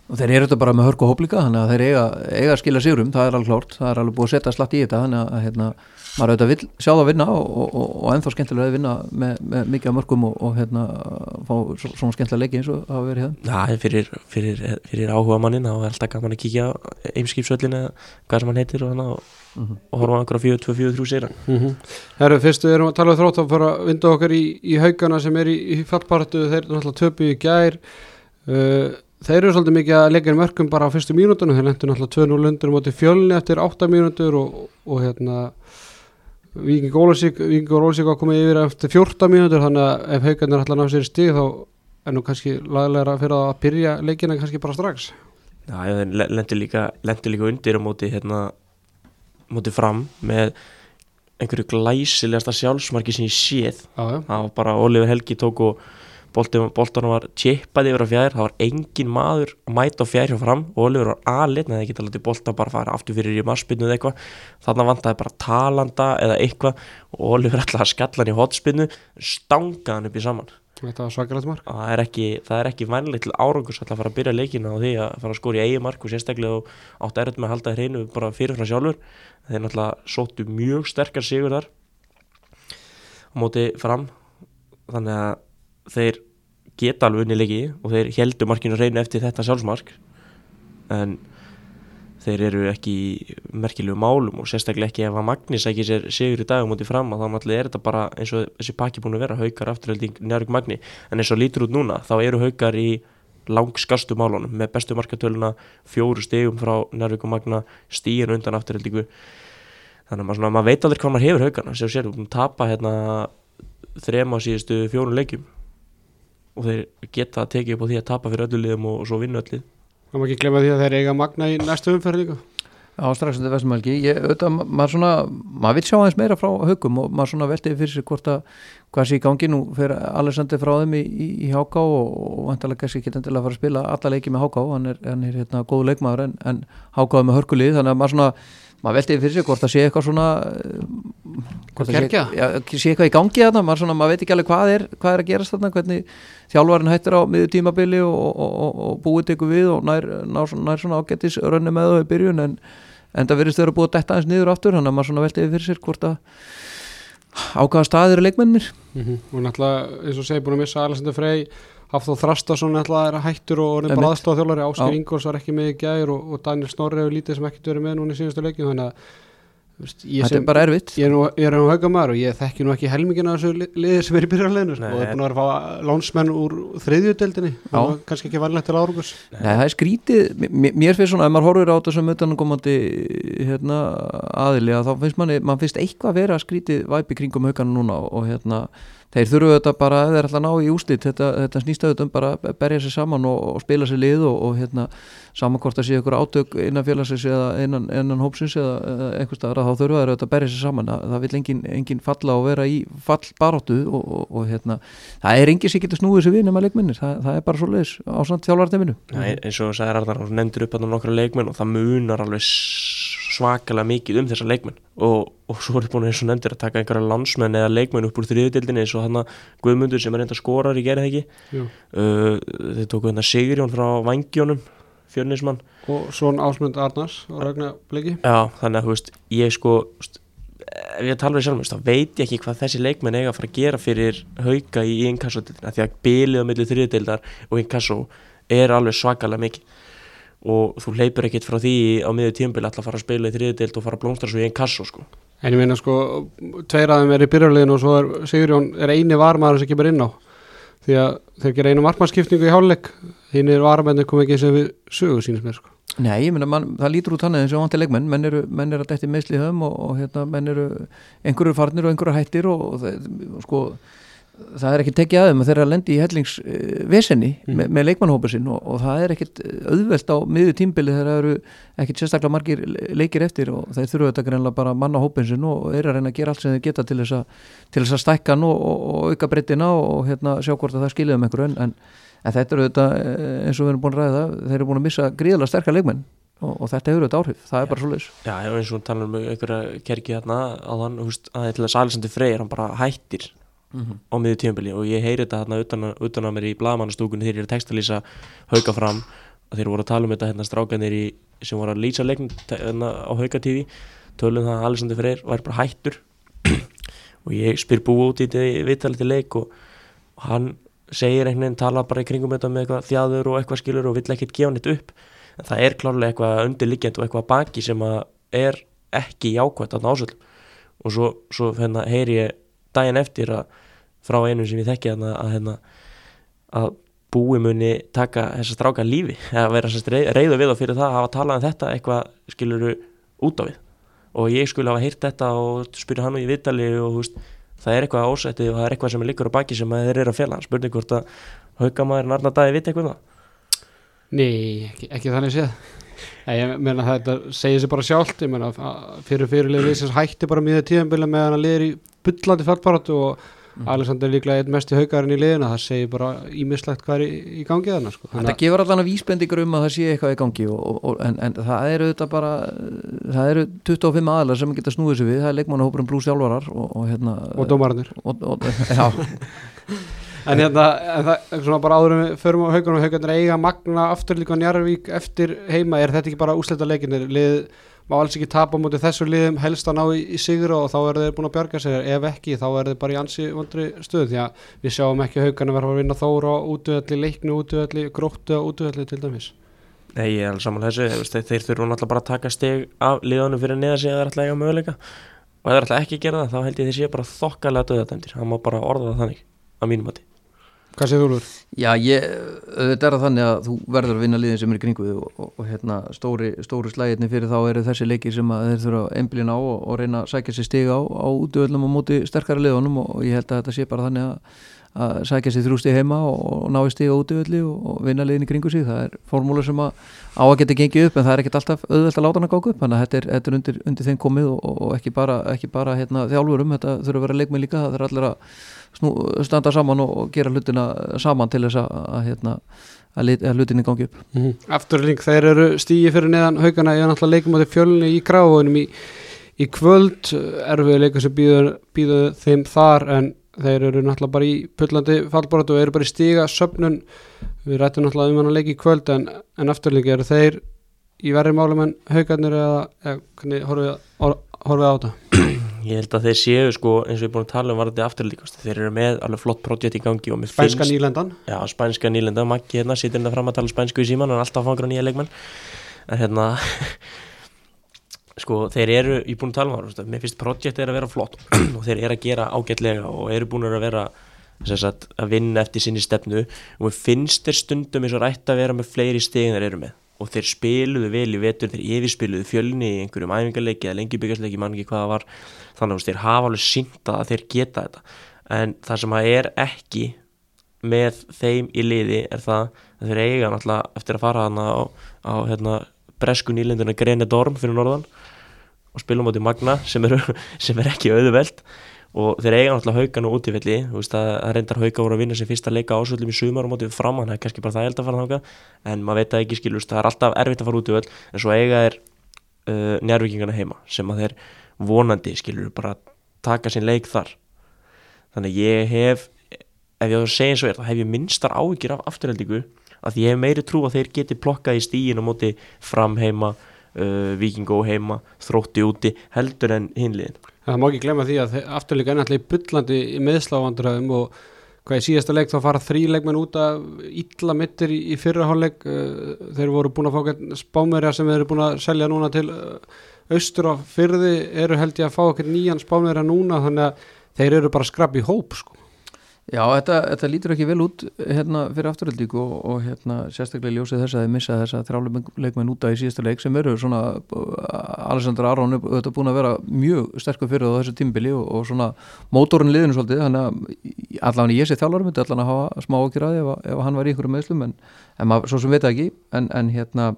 og þeir eru þetta bara með hörku hóplíka þannig að þeir eiga, eiga að skila sigurum, það er alveg klárt það er alveg búið að setja slatt í þetta þannig að hérna, maður auðvitað vill sjá það vinna og, og, og, og ennþá skemmtilega að vinna með, með mikið af mörgum og, og hérna, fá svo- svona skemmtilega leiki eins og hafa verið það Já, fyrir, fyrir, fyrir áhuga mannin þá er alltaf gaman að kíkja á eimskipsvöllin eða hvað sem hann heitir og, hana, og, Mhm. og horfa á einhverja 4-2-4-3 sér mm -hmm. Herru, fyrstu erum að tala um þrótt að fara þeir eru svolítið mikið að leggja í mörgum bara á fyrstu mínútunum, þeir lendur náttúrulega 2-0 undir móti fjölni eftir 8 mínútur og, og hérna Víking Ólásík var komið yfir eftir 14 mínútur þannig að ef haugarnir ætla að ná sér stig þá er nú kannski laglega fyrir að byrja leikina kannski bara strax. Já, þeir le- lentu líka, líka undir á móti, hérna, móti fram með einhverju glæsilegasta sjálfsmarki sem ég séð. Það var bara Oliver Helgi tók og boltanum var chippað yfir á fjær það var engin maður að mæta á fjær hjá fram. Og Oliver var aðlit neða ekki talað til boltan bara fara aftur fyrir í marspinnu eða eitthvað. Þannig vantaði bara talanda eða eitthvað og Oliver *laughs* ætlaði að skalla hann í hotspinnu stangaði hann upp í saman. Þetta var svakarætt mark. Það er ekki, það er ekki vænlegt til árangus að fara að byrja leikina á því að fara að skora í eigi mark og sérstaklega átt erut með að halda hreinu bara fyrirfram sjálfur. Þeir náttúrulega sóttu mjög að þeir geta alveg unni leiki og þeir heldu markinu hreinu eftir þetta sjálfsmark en þeir eru ekki merkilegu málum og sérstaklega ekki ef að Magnis ekki sér sigur í dag á móti fram að þá náttúrulega er þetta bara eins og þessi pakki búin að vera haukar afturhelding Njárvík Magni. En eins og lítur út núna þá eru haukar í langskastu málunum með bestu markatöluna fjóru stegum frá Njárvík og Magna stíðin undan afturhildingu þannig að maður, maður veit aldrei hvað maður hefur haugana sem sér, við búin að tapa hérna þrema síðustu fjórun leikjum og þeir geta að tekið upp á því að tapa fyrir öllu liðum og, og svo vinna öllu. Það má ekki glemma því að þeir eiga magna í næstu umferð líka. Já, strax undir Vestumælgi, ég, auðvitað, ma- maður svona, maður vil sjá aðeins meira frá haugum og maður svona veltiði fyrir sér hvort að hvað sé í gangi. Nú fyrir Alexander frá þeim í, í, í HK og, og vantarlega kannski ekki endilega að fara að spila alla leiki með HK, hann er, hann er hérna góð leikmaður en, en HK er með hörkulið, þannig að maður svona, maður veltiði fyrir sér hvort að sé eitthvað svona eh, hvort að sé, já, sé eitthvað í gangi þarna, maður svona, maður veit ekki alveg hvað er, hvað er að gerast þarna, hvernig þjálfarinn hættir á miður tímabili og, og, og, og búið tekur við og nær, nær, nær svona ágættis rönni með það í byrjun en en það verðist vera búið að detta eins niður aftur þannig að maður svona veltiði fyrir sér hvort að ákvaða staðir er leikmennir Mhm. og náttúrulega eins og segi búin að missa Alessandur Frey Hafþór Þrastason náttúrulega er hættur og orðin bara Einmitt. aðstofþjólari Ásker. Ingóls var ekki með í gær og, og Daniel Snorri hefur lítið sem ekkert verið með núna í síðustu leikjum þannig að veist, ég, sem, er bara erfitt. ég er nú, ég er nú haugamæður og ég þekki nú ekki helmingina af þessu li- liði sem er í byrjarleginu sko, og er búin að vera að fá lánsmenn úr þriðjudeldinni og kannski ekki vanlegt til árugus Nei, það er skrítið, mér, finnst svona ef maður horfir á þetta sem utankomandi hérna, aðili að þá finnst manni mann finnst þeir þurfu þetta bara, þeir ætla að ná í úslit þetta, þetta snýst auðvitað um bara að berja sér saman og, og spila sér lið og, og hérna saman hvort að sé ykkur átök innan félagsins eða innan, innan hópsins eða, einhvers staðar að þá þurfa þeir auðvitað að berja sér saman. Það, það vil engin, engin falla og vera í fallbaróttu og, og, hérna það er engin sem getur snúið sér við nema leikminnir það, það er bara svo leiðis á samt þjálfarteminu eins og sagði Arnar, hann nefndur upp að nokkra leikmenn og það munar alveg svakalega mikið um þessa leikmenn. Og, og svo er búin eins og nefndur að taka einhverja landsmenn eða leikmenn upp úr þriðutildinni eins og hann Guðmundur sem er reynda skorar í gerði ekki. Uh, þeir tóku hérna Sigurjón frá Vangjónum fjörnismann og svon Ásmund Arnars og Ragnar Bliki. Já, þannig að þú veist, ég sko ef ég tala við sjálf þá veit ég ekki hvað þessi leikmenn eiga að fara að gera fyrir hauka í inkassotildina því að bilið á milli þriðutildar og inkasso er alveg svakalega mikið og þú hleypur ekkit frá því á miður tímbil að fara að spila í þriðutild og fara að blómstra svo í inkasso sko. En ég meina sko, tveir af þeim er í byrjarleginu og svo er Sigurjón er eini varmaður sem kemur inn á. Því að þeir gera einu markmannskipningu í hálfleik. Hinn er varmennir kom ekki sem við sögu sínist mér sko. Nei, ég meina, man, það lítur út þannig eins og vantir leikmenn, menn eru, menn eru að detti meðsli höfum og, og hérna, menn eru einhverju farnir og einhverju hættir og, og það, sko, það er ekki tekið aðeim að þeirra lendi í hellingsvesenni Mm. með, með leikmannhópa sinn og, og það er ekkit auðvelt á miður tímbili þegar það eru ekkit sérstaklega margir leikir eftir og þeir þurfu þetta greinlega bara að manna hópin sinn og eru að reyna að gera allt sem þeir geta til þess að, til þess að stækka hann og, og, auka breytina og, hérna, sjá hvort að það skilja um einhverju en, en, en þetta eru þetta eins og við erum búin að ræða þeir eru búin að missa gríðalega sterkar leikmenn og, og þetta hefur þetta áhrif, það er bara svo leis Já, eins og tala um einhverja kerki hérna þann, þú veist, að til þess Alexander Freyr hann bara hættir á miður tímabili og ég heyri þetta hérna utan, utan að mér í blagamannastúkunni þegar ég er textalýsa hauka fram að þeir voru að tala um þetta hérna strákanir sem voru að lýsa leikn hérna, á hauka TV tölum það að Alexander Freyr var bara hættur. *clears throat* Og ég spyr búið út í þetta viðtalið til leik og, og hann segir einhvern veginn tala bara í kringum þetta með eitthvað þjáður og eitthvað skilur og vill ekkert gefa neitt upp. En það er klárlega eitthvað undirliggjandi og eitthvað baki sem er ekki jákvæmt að násöld og svo, svo hérna, heyri ég daginn eftir að frá einu sem ég þekki hérna, að, hérna, að búi muni taka þessa stráka lífi *laughs* að vera reyðu við og fyrir það að hafa talað um þetta eitthvað skiluru út á við. Og ég skulle hafa heyrt þetta og spyrja hann og ég viðtali og veist, það er eitthvað ásættið og það er eitthvað sem er líkur á baki sem að þeir eru að fela. Spurning hvort að haugamæðurinn Arnar Dæði viti eitthvað um það? Nei, ekki, ekki þannig séð. Ég meina þetta segir sér bara sjálft. Ég meina að fyrir sem hætti bara mjög tíðanbila meðan hann liður í bullandi fjöldbaratu og Alexander er líklega einn mest í haugarinn í liðina það segir bara ímislegt hvað er í, í gangi þarna sko. Þetta gefur allan að vísbendingur um að það sé eitthvað í gangi og, og, og, en, en það eru þetta bara það eru 25 aðlar sem geta snúið sér við það er leikmannahópurum blús sjálfarar og, og hérna og og, og, já, *laughs* En hérna, en það, svona bara áður við förum á haugunum, haugarnir eiga magna aftur líka Njarvík eftir heima, er þetta ekki bara úslita leikinir, lið má alls ekki tapa móti þessu liðum, helst að ná í, í sigur og þá eru þeir búin að bjarga sig, ef ekki þá eru þeir bara í ansi vondri stöð, því að við sjáum ekki haugarnir verða að vinna þóra á útöðalli, leiknu útöðalli, gróttu á útöðalli til dæmis. Nei, ég er alveg saman þessu. Þeir, þurfa náttúrulega bara að taka steg af liðanum fyrir neða sig að það er alltaf eiga möguleika. Og ef það er alltaf ekki að gera það þá held ég þeir sé bara þokkalega döðatæmdir það má bara orða það þannig að mínum mati Hvað segir þú Úlfur? Já, ég, þetta er það þannig að þú verður að vinna liðin sem er í kringu þig og, og, og hérna, stóri, stóri slægirni fyrir þá eru þessi leikir sem að þeir þurfa einblín á og, og reyna að sækja sér stiga á, á útvöldum og móti sterkara liðunum og ég held að þetta sé bara þannig að, að sækja sér þrjústi heima og ná í stiga útvöldi og vinna liðin í kringu sig, það er formúla sem að á að geta gengið upp en það er ekkert alltaf auðvelt að láta hann að gáka upp, þannig að þetta er, þetta er undir, undir þeim komið og ekki bara, ekki bara hérna, þjálfurum, þetta þurfa að vera leikmið líka, það þurfa allir að snú, standa saman og gera hlutina saman til þess að, hérna, að, hlutinni gangi upp. Mm -hmm. Afturling, þeir eru stígi fyrir neðan haugana, ég er náttúrulega leikum á því fjölunni í gráðunum í, í kvöld. Erfið leikum sem býðu þeim þar en þeir eru náttúrulega bara í pullandi fallbortu og eru bara í stíga söpnun við rættum náttúrulega um hann að leiki í kvöld en, en afturling eru þeir í verri málum en haugarnir eða, eða hvernig horfið, á þetta? Ég held að þeir séu sko eins og við erum búin að tala um varðandi afturlíkast. Þeir eru með alveg flott projekt í gangi Spænska finnst, nýlendan. Já, spænska nýlendan, Maggi hérna sittir hérna fram að tala spænsku í síman og er alltaf að fanga nýja leikmenn. En hérna sko þeir eru, ég er búin að tala um það mér finnst projekt er að vera flott *clears throat* og þeir eru að gera ágætlega og eru búin að vera sagt, að vinna eftir sinni stefnu og mér finnst þeir stundum eins og rætt að vera með fleiri stegin þeir eru með. Og þeir spiluðu vel í vetur, þeir yfirspiluðu fjölni í einhverjum æfingarleiki eða lengjubíkarsleiki, mann ekki hvaða var. Þannig að þeir hafa alveg synda að þeir geta þetta. En það sem að er ekki með þeim í liði er það að þeir eiga náttúrulega eftir að fara hana á, á hérna, bresku nýlinduna Grene Dorm fyrir norðan og spilum átti Magna sem er, sem er ekki auðveld. Og þeir eiga náttúrulega haugan og útífelli það reyndar hauga voru að vinna sem fyrsta leika ásvöldum í sumar og mótið fram hann, það er kannski bara það held að fara þáka en maður veit að ekki skilust, það er alltaf erfitt að fara útífell en svo eiga þeir uh, njárvíkingana heima sem að þeir vonandi skilur bara taka sín leik þar. Þannig ég hef ef ég á að segja eins og er, þá hef ég minnstar áhyggjur af afturheldingu að ég hef meiri trú að þeir geti plokkað í stígin og móti fram heima uh, vikingó heima, þrótti úti heldur en hinliðin Það má ekki glemja því að afturleika er náttúrulega byllandi í meðsláfandröðum og hvað í síðasta leik þá fara þrý leikmenn út af illa mittir í, í fyrraháleik uh, þeir voru búin að fá spámerja sem þeir eru búin að selja núna til uh, austur á fyrði eru held ég að fá nýjan spámerja núna þannig að þeir eru bara skrapp í hóp sko Já, þetta, þetta lítur ekki vel út hérna fyrir afturhaldík og, og hérna sérstaklega ljósið þess að þið missa þess að þráleikmenn úta í síðasta leik sem eru svona Alessandra Aron þetta búin að vera mjög sterkur fyrir á þessu tímbili og, og svona mótorinn liðinu svolítið þannig að allavega ég sé þjálfur myndi allavega að hafa smá okkur að ef, ef hann var í ykkur meðslum en, en maður svo sem veit ekki en, en hérna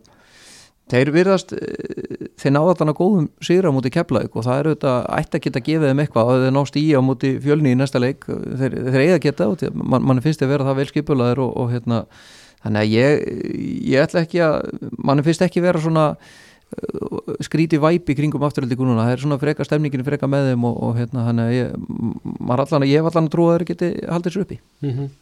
þeir virðast eh, þeir náða þarna góðum sigra á múti keflaug og það er auðvitað ætti að geta að gefa þeim eitthvað og þeir nást í á múti fjölni í næsta leik. Þeir, þeir eiga að geta og mann man finnst að vera það vel skipulaður og, og hérna þannig að ég, ég ætla ekki að mann finnst ekki vera svona uh, skríti væpi kringum afturhaldikununa það er svona freka stemningin freka með þeim og, og hérna þannig að ég, allan, ég hef allan að trúa að þeir geti haldið sér uppi. Mm -hmm.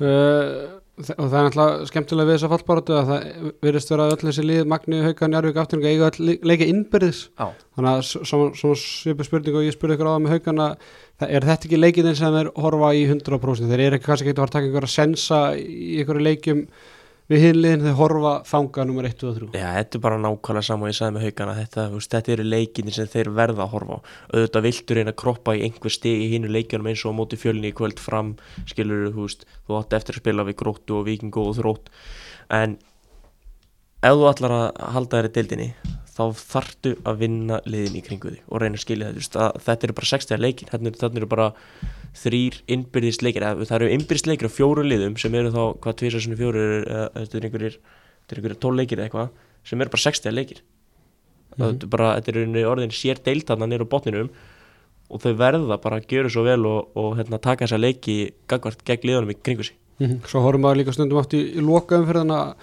uh, og það er náttúrulega skemmtilega við þessa fallbáratu að það verðist vera öll þessi lið Magni, Haukan, Járvík, Afturninga eiga leika innbyrðis. Á. þannig að svona svipu spurning og ég spurði ykkur á það með Haukan að er þetta ekki leikinn sem þeir horfa í 100% þeir eru ekki kannski ekki að fara að taka ykkur að sensa í ykkur leikjum við hinliðin þegar horfa þanga nummer 1 og 3 Já, þetta er bara nákvæmlega saman og ég sagði með haugana þetta, veist, þetta eru leikinni sem þeir verða að horfa á. Auðvitað viltur einn að kroppa í einhver steg í hínu leikjunum eins og á móti fjölni í kvöld fram skilur þú, þú átti eftir að spila við gróttu og vikingu og þrótt. En ef þú ætlar að halda þér í deildinni þá þartu að vinna liðin í kringu því og reyna að skilja þetta þetta eru bara 60 leikin, þetta eru bara þrýr innbyrðisleikir það eru innbyrðisleikir á fjóru liðum sem eru þá hvað tviðsarsunni fjóru þetta er einhverjir, einhverjir tól leikir eða eitthvað sem eru bara 60 leikir mm -hmm. þetta er bara, þetta er orðin sér deiltanna nýru á botninum og þau verða bara að gera svo vel og, og hérna, taka þessa leiki gagvart gegn liðunum í kringu sí mm -hmm. Svo horfum við líka stundum átt í, í loka umferðana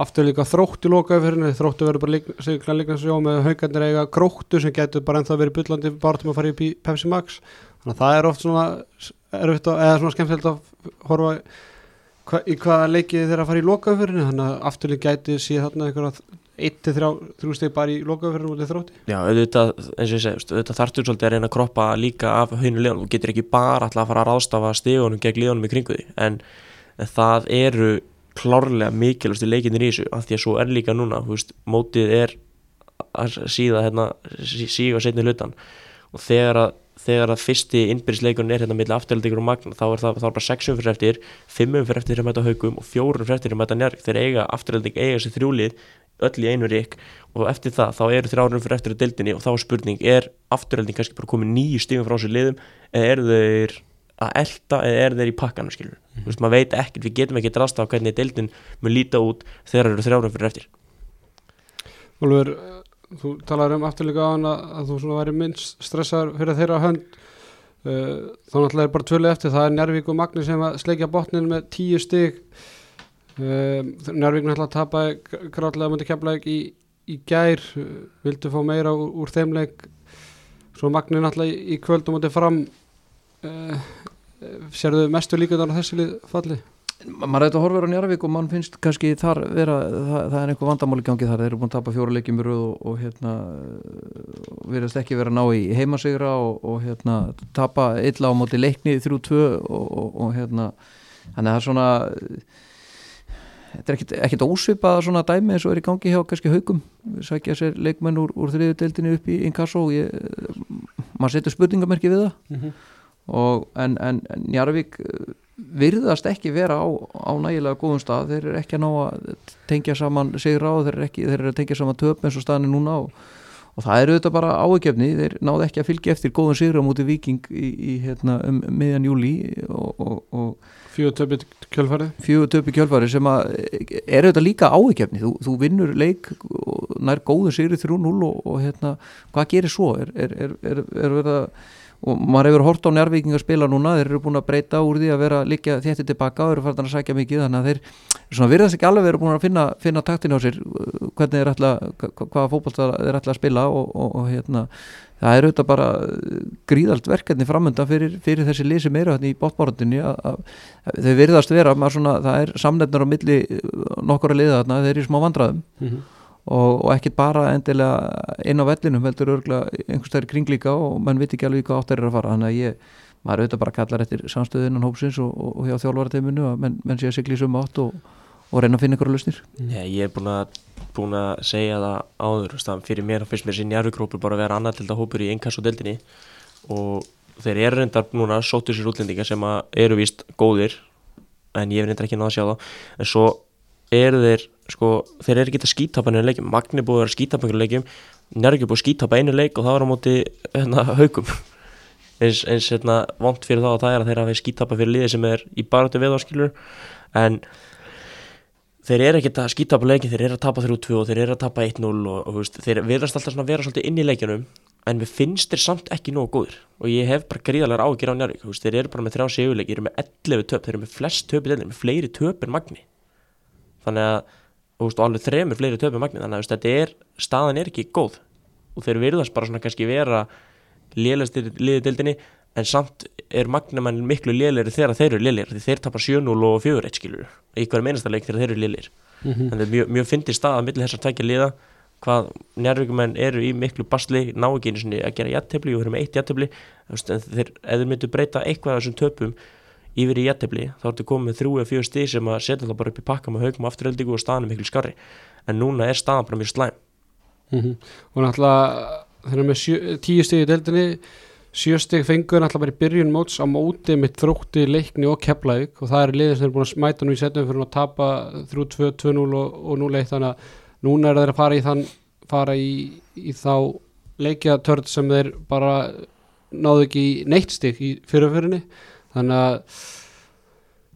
aftur líka þróttu lokaumferðinu þróttu verður bara líka líka sjó með haugarnir eiga gróttu sem getur bara ennþá verið byllandi bara til að fara í Pepsi Max þannig að það er oft svona erfitt og, eða svona skemmtilegt að horfa hva, í hvaða leikið þeirra að fara í lokaumferðinu þannig að aftur líka gæti síðan þarna einhverja 1-3 steg bara í lokaumferðinu út í þrótti. Já, auðvitað, eins og ég segi, auðvitað þartur svolítið að reyna að kroppa líka af haunu leðunum og getur ekki bara alltaf að fara að ráðstafa stegunum gegn leðunum í kringu því. En, en það eru klárlega mikilvægst í leikinir í þessu af því að svo er líka núna, veist, mótið er að síða hérna, síga setni hlutan og þegar að þegar að fyrsti innbyrðisleikurinn er hérna milli afturhaldingur og magna þá er það, þá er bara 6 umfyrir eftir 5 umfyrir eftir að mæta haugum og 4 umfyrir eftir að mæta njárg þeir eiga afturhalding eiga þessi þrjúlið öll í einu rík og eftir það þá eru þrjárum fyrir eftir að dildinni og þá er spurning er afturhalding kannski bara komið nýju stífum frá sér liðum eða eru þeir að elda eða eru þeir í pakkanu skilur mm. veist, maður veit ekkert, við getum ekki drasta á hvernig dildin mun líta út þegar eru þrjárum fyrir eftir Úlfur, þú talar um afturleika á hann að, þú svona væri minnst stressaður fyrir þeirra hönd. Uh, þá náttúrulega er bara tvölið eftir það er Njárvík og Magni sem að sleikja botnin með tíu stig. Uh, Njárvík náttúrulega tapaði gráðlega mútið kemlaðið í, í gær uh, vildu fá meira úr, úr þeimleik svo Magni náttúrulega í, í kvöld og mútið fram. Uh, sérðu mestu líka á þessu falli? Maður eitthvað horfir á Njarvík og mann finnst kannski þar vera, það, það er einhver vandamáli gangi þar, þeir eru búin að tapa fjóra leikjum og, og hérna verðast ekki vera að ná í heimasigra og, og hérna tapa illa á móti leikni þrjú tvö og, og hérna þannig að það er svona þetta er ekkit, ekkit ósvipað svona dæmi eins og er í gangi hjá kannski haugum sækja sér leikmenn úr, úr þriðu deildinu upp í inkasso maður setur spurningamerki við það. Mm -hmm. en, en, en Njarvík virðast ekki vera á, á nægilega góðum stað, þeir eru ekki að ná að tengja saman sigra og þeir eru, ekki, þeir eru að tengja saman töp eins og staðinu núna og, og það eru þetta bara áegjefni þeir náðu ekki að fylgja eftir góðum sigra mútið viking í, í hérna, um miðjan júli og, og fjögur töpi kjölfari fjögur töpi kjölfari sem að er þetta líka áegjefni, þú, þú vinnur leik nær góðu sigri 3-0 og, og hérna, hvað gerir svo? Er, er, er, er verið að og maður hefur hort á njárvíking að spila núna þeir eru búin að breyta úr því að vera líka þétti tilbaka og eru farin að sækja mikið þannig að þeir svona virðast ekki alveg verið búin að finna, finna taktin á sér hvernig þeir ætla hvaða fókbalta þeir ætla að spila og, og, og hérna það er auðvitað bara gríðalt verkefni framönda fyrir, fyrir þessi lisi meira hérna í bóttbárundinni þau virðast vera, svona, það er samnefnar á milli nokkura liða þarna þeir eru í smá vandraðum mm -hmm og, og ekkert bara endilega inn á vellinum heldur örgulega einhvers þær kringlíka og mann viti ekki alveg hvað átt er að fara. Þannig að ég, maður auðvitað bara kallar eftir samstöðunan hópsins og, og hjá þjálfvarateiminu að menn, menn sé að sigla í suma átt og, og reyna að finna ykkur að lusnir Nei, ég er búin að, búin að segja það áður, stað, fyrir mér og fyrst mér sín jærugrópur bara að vera annar til þetta hópur í einnkast og deldinni og þeir eru reyndar núna sóttu sér útlendingar sem eru vist góðir en ég er reyndar ekki náða að sjá það en svo eru þeir sko, þeir eru ekki að skítapa einu leikjum, Magni búið að skítapa einu leikjum. Njörgi búið að skítapa einu leik og það var á móti hérna, haugum *laughs* eins, eins hérna, vond fyrir þá að það er að þeir hafa skítapa fyrir liði sem er í barötu viðvarskilur en þeir eru ekki að skítapa leikin, þeir eru að tapa 3-2 og þeir eru að tapa 1-0 og, og þeir verðast alltaf að vera svolítið inn í leikjunum en við finnst þeir samt ekki nógu góður og ég hef bara gríðalega ágjör á Njörg þeir eru bara með þrjá séuleik, þeir eru með 11 töp þeir eru með flest töp, með fleiri töp en Magni þannig að og, alveg þremur fleiri töfum magni þannig að þetta er, staðan er ekki góð. Og þeir virðast bara svona kannski vera lélæstir liðið dildinni en samt er magnumenn miklu lélæri þegar þeir eru lélæri því þeir tapar 7-0 og 4-1 skilur í hverjum einasta leik þegar þeir eru lélæri mm -hmm. það er mjög, mjög fyndið stað að millir þessar tækja liða hvað njárvíkumenn eru í miklu basli ná ekki einu svona að gera jættefli og vera með eitt jættefli þeir, eða myndu breyta eitthvað af þessum töpum yfir í jættibli þá ertu komið þrjú eða fjögur stíð sem að setja það bara upp í pakka með haugum afturöldingu og staðan er miklu skarri en núna er staðan bara mjög slæm. Mm -hmm. og náttúrulega þegar með sjö, tíu stíð í deildinni sjö stíð fengur náttúrulega bara í byrjun móts á móti með þrótti, leikni og keflaug og það er liðið sem er búin að smæta nú í setjum fyrir að tapa 3-2, 2-0 og, og 0-1 þannig að núna er þeir að fara í þann fara í, í þá leikjatörð sem þeir bara náðu ekki neitt stíð í fyrirfyrinni þannig að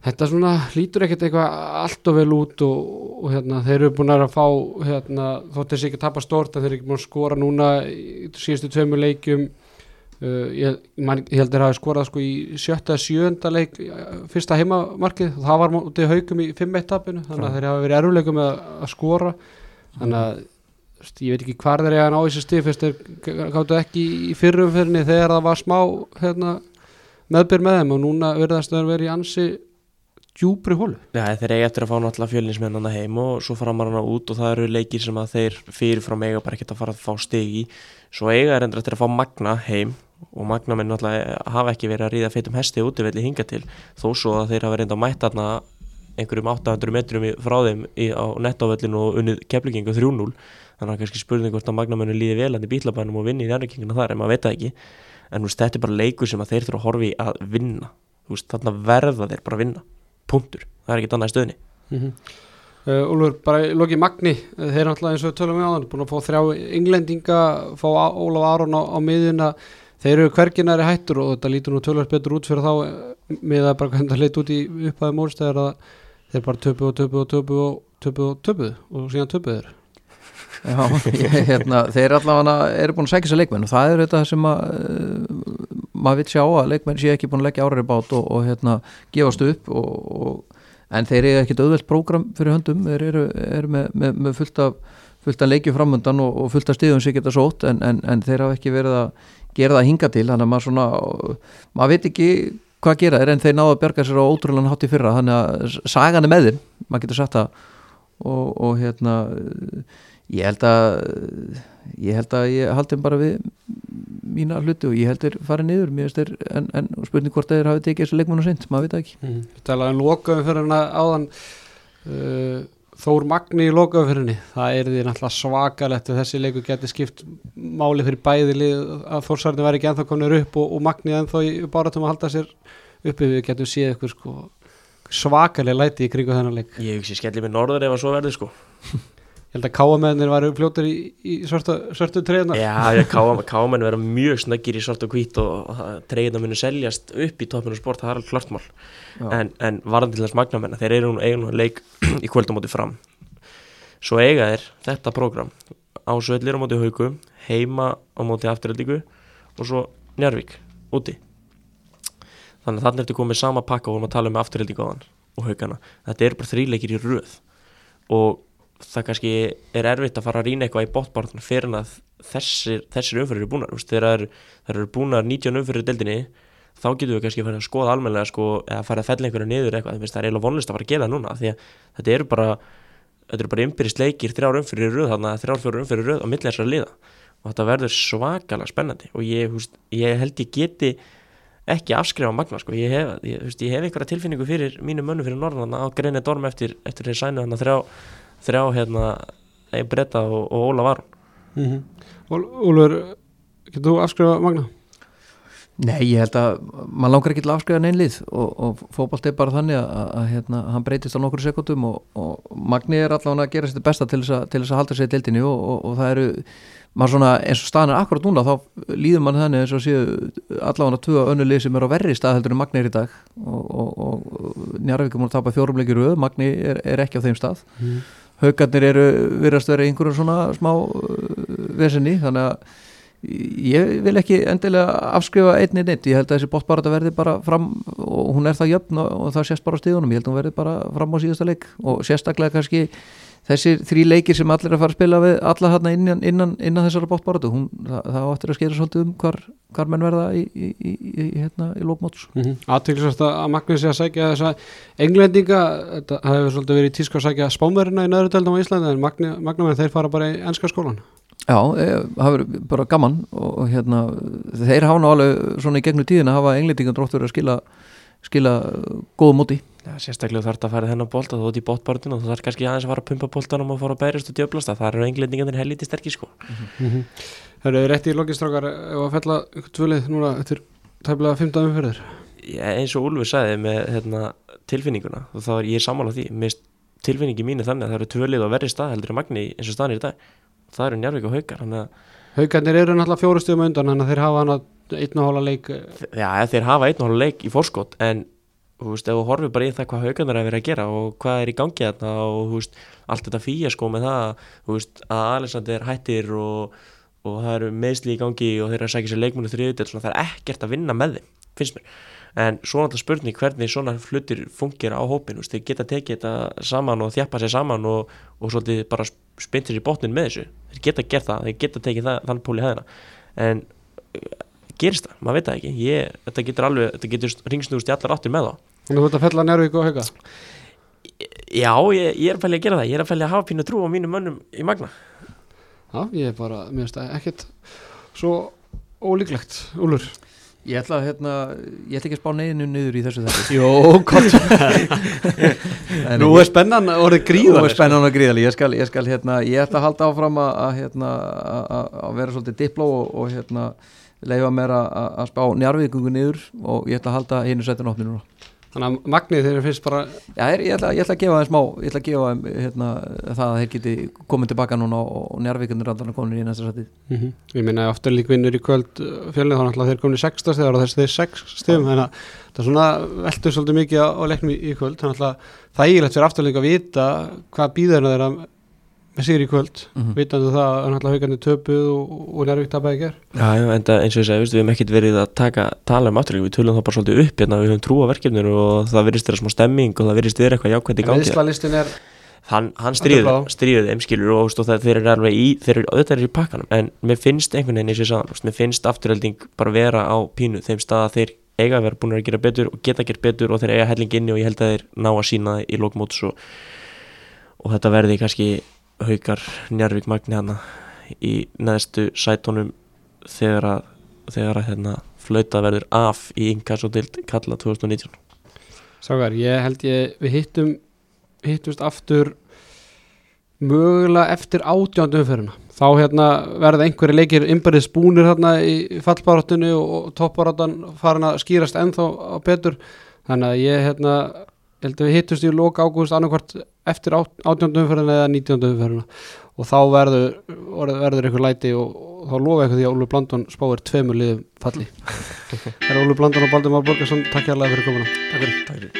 þetta svona lítur ekkert eitthvað allt og vel út og, og hérna, þeir eru búin að fá hérna, þótt þessi ekki að tapa stort þeir eru ekki búin að skora núna í síðustu tveimu leikjum. Uh, ég, man, ég held að þeir hafi skorað sko í sjötta, sjönda leik fyrsta heimamarkið, það var mútið haugum í 5-1 tapinu, þannig að þeir hafi verið erfuleikum að, að skora. Þannig að ég veit ekki hvar þeir að ná þessi fyrst þeir gáttu ekki í fyrrumfyrni þegar það var smá hérna meðbyr með þeim og núna verðast þau að vera í ansi djúbri hólu. Já, þeir eiga eftir að fá náttúrulega fjölinsmennana heim og svo fara maður hana út og það eru leikir sem að þeir fyrir frá og bara ekkert að fara að fá steg í. Svo eiga er endur eftir að fá Magna heim og Magna minn náttúrulega hafa ekki verið að ríða feitum hesti útivelli hinga til þó svo að þeir hafa reynda að mæta þarna einhverjum 800 metrum frá þeim í, á nettávellinu og unnið keflingingu 3-0 þannig að kannski spurning hvort að Magna minn líði vel hann í bílabænum og vinni í en veist, þetta er bara leikur sem þeir þurfa að horfa í að vinna. Veist, þarna verða þeir bara að vinna. Punktur, það er ekkert annað í stöðni Mm uh, Úlfur, bara í loki Magni uh, þeir er alltaf eins og tölum við á þann búin að fá þrjá englendinga fá Ólaf Aron á, á miðuna þeir eru hverginari hættur og þetta lítur nú tölvöld betur út fyrir þá með að bara hvernig það leit út í upphæði mórstæðar að þeir bara töpu og töpu og töpu og töpu og töpu og síðan töpu þeir Já, ég, hérna, þeir allavega eru búin að sækja sér leikmenn og það er þetta sem að uh, maður vil sjá að leikmenn sé ekki búin að leggja áræri bát og, og hérna, gefast upp og, og, en þeir eru ekkit auðvelt prógram fyrir höndum, þeir eru, eru með, með, með fullt af, af leikju framöndan og, fullt af stíðum sem geta sótt en, en, en þeir hafa ekki verið að gera það hinga til þannig að maður svona maður veit ekki hvað gera þeir en þeir náðu að berga sér á ótrúlega hátt í fyrra þannig að sagan er með þeim maður getur sagt það. Og hérna ég held að ég held að ég haldi bara við mína hluti og ég held þeir farið niður. Mér finnst þeir, en, en spurning hvort þeir hafi tekið þessu leikmennu seint, maður veit það ekki. Mm. Við talaðum lokaum fyrir hana áðan. Uh, Þór Magni í lokaum fyrir henni það er því náttúrulega svakalegt ef þessi leikur geti skipt máli fyrir bæði lið að Þórsarni væri ekki ennþá komnir upp og, og Magni ennþá í báratum að halda sér uppi. Við getum séð eitthvað sko svakalega læti í kringu þennan leik. Ég hugsi skelli með norður ef að svo verður sko *laughs* Ég held að káamennir varu fljótur í, í svörtu, svörtu treyðna Já, káamenn vera mjög snöggir í svart og hvít og treyðina munu seljast upp í toppinu sport, það er alveg klart mál. En, en varðan til þess magnamenn þeir eru nú eiga nú leik í kvöldum móti fram. Svo eiga þeir þetta prógram. Á Söllir á móti Hauku heima á móti Afturöldingu og svo Njarvík úti. Þannig að þannig ertu komið sama pakka og vorum að tala um Afturöldingu á þann og Haukana. Þetta eru bara þríleikir í röð. Og það kannski er erfitt að fara að rýna eitthvað í bóttbarðan fyrir en að þessir, þessir umfyrir eru búnar. Þegar það eru- búnar 19 umfyrir í deildinni þá getum við kannski að fara að skoða almennilega sko, eða fara að fella einhverju niður eitthvað. Það er eiginlega vonlist að fara að gera núna því að þetta eru bara þetta eru bara ymbirist leikir þrjár umfyrir röð þannig að þrjár fjóru umfyrir röð á milli þessara liða. Og þetta verður svakalega spennandi. Og ég, veist, ég held ég geti ekki afskrifa Magna sko. ég hef, hef einhverja tilfinningu fyrir mínu mönnu fyrir norðan á Greinni Dorm eftir, eftir þeir sænu hann þrjá, þrjá hérna, ein bretta og, og Óla Varum mm -hmm. Úlfur, getur þú afskrifa Magna? Nei, ég held að maður langar ekki til að afskrifa neinn lið og, og fótbolt er bara þannig að, að, að hérna, hann breytist á nokkru sekundum og, og Magni er allavega að gera sér þetta besta til þess að, til þess að halda sér í deildinni og, og, og það eru, maður svona eins og staðan er akkurat núna þá líður mann þannig eins og séu allavega tvö önnu lið sem eru á verri stað heldur en Magni er í dag og, og, og Njarvík er múin að tapa fjórum leikir röð, Magni er, er ekki á þeim stað Mm. Haugarnir eru virðast vera í einhverjum svona smá uh, vesenni þannig að ég vil ekki endilega afskrifa einni neitt, ég held að þessi bóttbarata verði bara fram og hún er það jöfn og það sést bara á stíðunum, ég held að hún verði bara fram á síðasta leik og sérstaklega kannski þessir þrý leikir sem allir er að fara að spila við alla hérna innan, innan, innan þessara bóttbaratu hún, það, það áttir að skera svolítið um hvar, hvar menn verða í, í, í, hérna, í lókmóts Mm -hmm. Aðtöklisast að Magnus sé að sækja þessa englendinga, þetta það hefur svolítið verið í tísku að sækja spámverina í nöðru deildum á Íslandi en Magni, Magnamenn þeir fara bara í ennska skólan Já, e, það verður bara gaman og, hérna, þeir nú alveg svona í gegnum tíðina hafa englendingan drótt verið að skila skila góðu móti sérstaklega þarf þetta að fara þennan bolta þú ert í bóttbarðin og þú þarf kannski aðeins að fara að pumpa boltanum og fara að bærist og djöblast það. Eru englendingarnir helítið sterkir sko. Mm -hmm. Það eru rétt í lokistrákar ef að fella tvölið núna eftir tæmlega 15 umferðir? Já, eins og Úlfur sagði með hérna, tilfinninguna og þá er ég sammála því. Mist, tilfinningi mín er þannig að það eru tvölið á verri stað heldur en Magni eins og staðan er í dag. Það eru Njarvík og Haukar að Haukarnir eru náttúrulega fjórustuðum undan en þeir hafa einn og hóla leik eh, Já, þeir hafa einn og hálf leik í fórskot en þú veist, ef þú horfir bara í það hvað haugarnir er verið að gera og hvað er í gangi þarna og þú veist, allt þetta fíja sko með það þú veist, að Alexander hættir og, og það eru meðsli í gangi og þeir eru að sækja sér leikmennu þriðut það er ekkert að vinna með þeim, finnst mér. En svo náttúrulega spurning hvernig svona hlutir fungir á hópin, þú veist, þeir geta tekið þetta saman og þjappa sér saman og, og svolítið bara spynt sér í botnin með þessu. Þeir geta gert það, þeir geta tekið það, gerist það, maður veit það ekki. Ég, þetta getur alveg, þetta getur ringsnúst í allar áttir með þá. Þú ert að fella Njárvík og Hauka? Já, ég, ég er að fælja að gera það. Ég er að fælja að hafa pínu trú á mínum mönnum í Magna. Já, ég er bara, mér finnst það ekkert svo ólíklegt Úlur Ég ætla, að, hérna, ég ætla ekki að spá neyðinu niður í þessu þetta *laughs* Jó, gott. *laughs* Nú er spennan orðið Nú gríðan er spennan að gríðali, ég skal, ég skal hérna, ég ætla að halda áfram að, að, hérna, að, að vera svolítið dipló og, og hérna, leifa mér að- að að spá njárvíkungu niður og ég ætla að halda hinu sættin opni núna. Þannig að magnið þeir finnst bara Já, ég, ætla, ég ætla að gefa þeim smá ég ætla að gefa þeim hérna, það að þeir geti komið tilbaka núna og, og njárvíkundur allan að komin í næsta sætti mm Ég minna aftur lík vinnur í kvöld fjölnið þá náttúrulega þeir komin í 6 stegar og þessi þeir 6 stegum þannig að það er svona veldur svolítið mikið á, á leiknum í, í kvöld. Þannig að það er ílægt fyrir afturleik að vita hvað býður þeirra sigur í kvöld. Mhm. vitandi það að haugandi töpuð og, og njárvík tapaði ekki er Já, já, en það, eins og ég segi, við hefum ekkert verið að taka, tala um afturleik, við tölum það bara svolítið upp hérna, við höfum trú á verkefninu og það virðist vera smá stemming og það virðist vera eitthvað jákvæmt í gangi. Er hann, hann stríður, þeim skilur og, og það, þeir eru alveg í, þeir eru auðvitað í pakkanum en mér finnst einhvern veginn eins og ég sagði, mér finnst afturhelding bara vera á pínu þeim stað að þeir eiga að vera búin að gera betur og geta gert betur og þeir eiga helling inni og ég held að þeir ná að sína í lókmóts og, og þetta verði kannski haukar Njarvík Magni hana í neðstu sætonum þegar að, þegar að hérna, flauta verður af í inkass og dild kalla 2019 Ságar, ég held ég við hittum hittumst aftur mögulega eftir átjándu umferðina. Þá hérna verða einhverju leikir innbærið spúnir hérna í fallbaráttinu og topparáttan farin að skýrast ennþá betur. Þannig að ég hérna heldur við hittust í lók ágúst annarkvart eftir 18. umferðina eða 19. umferðina og þá verður, verður eitthvað læti og, og þá lofa eitthvað því að Ólu Blandón spáir tveimur liðum falli *laughs* Það er Ólu Blandón og Baldur Már Borgarsson Takk hjá allar fyrir komuna Takk fyrir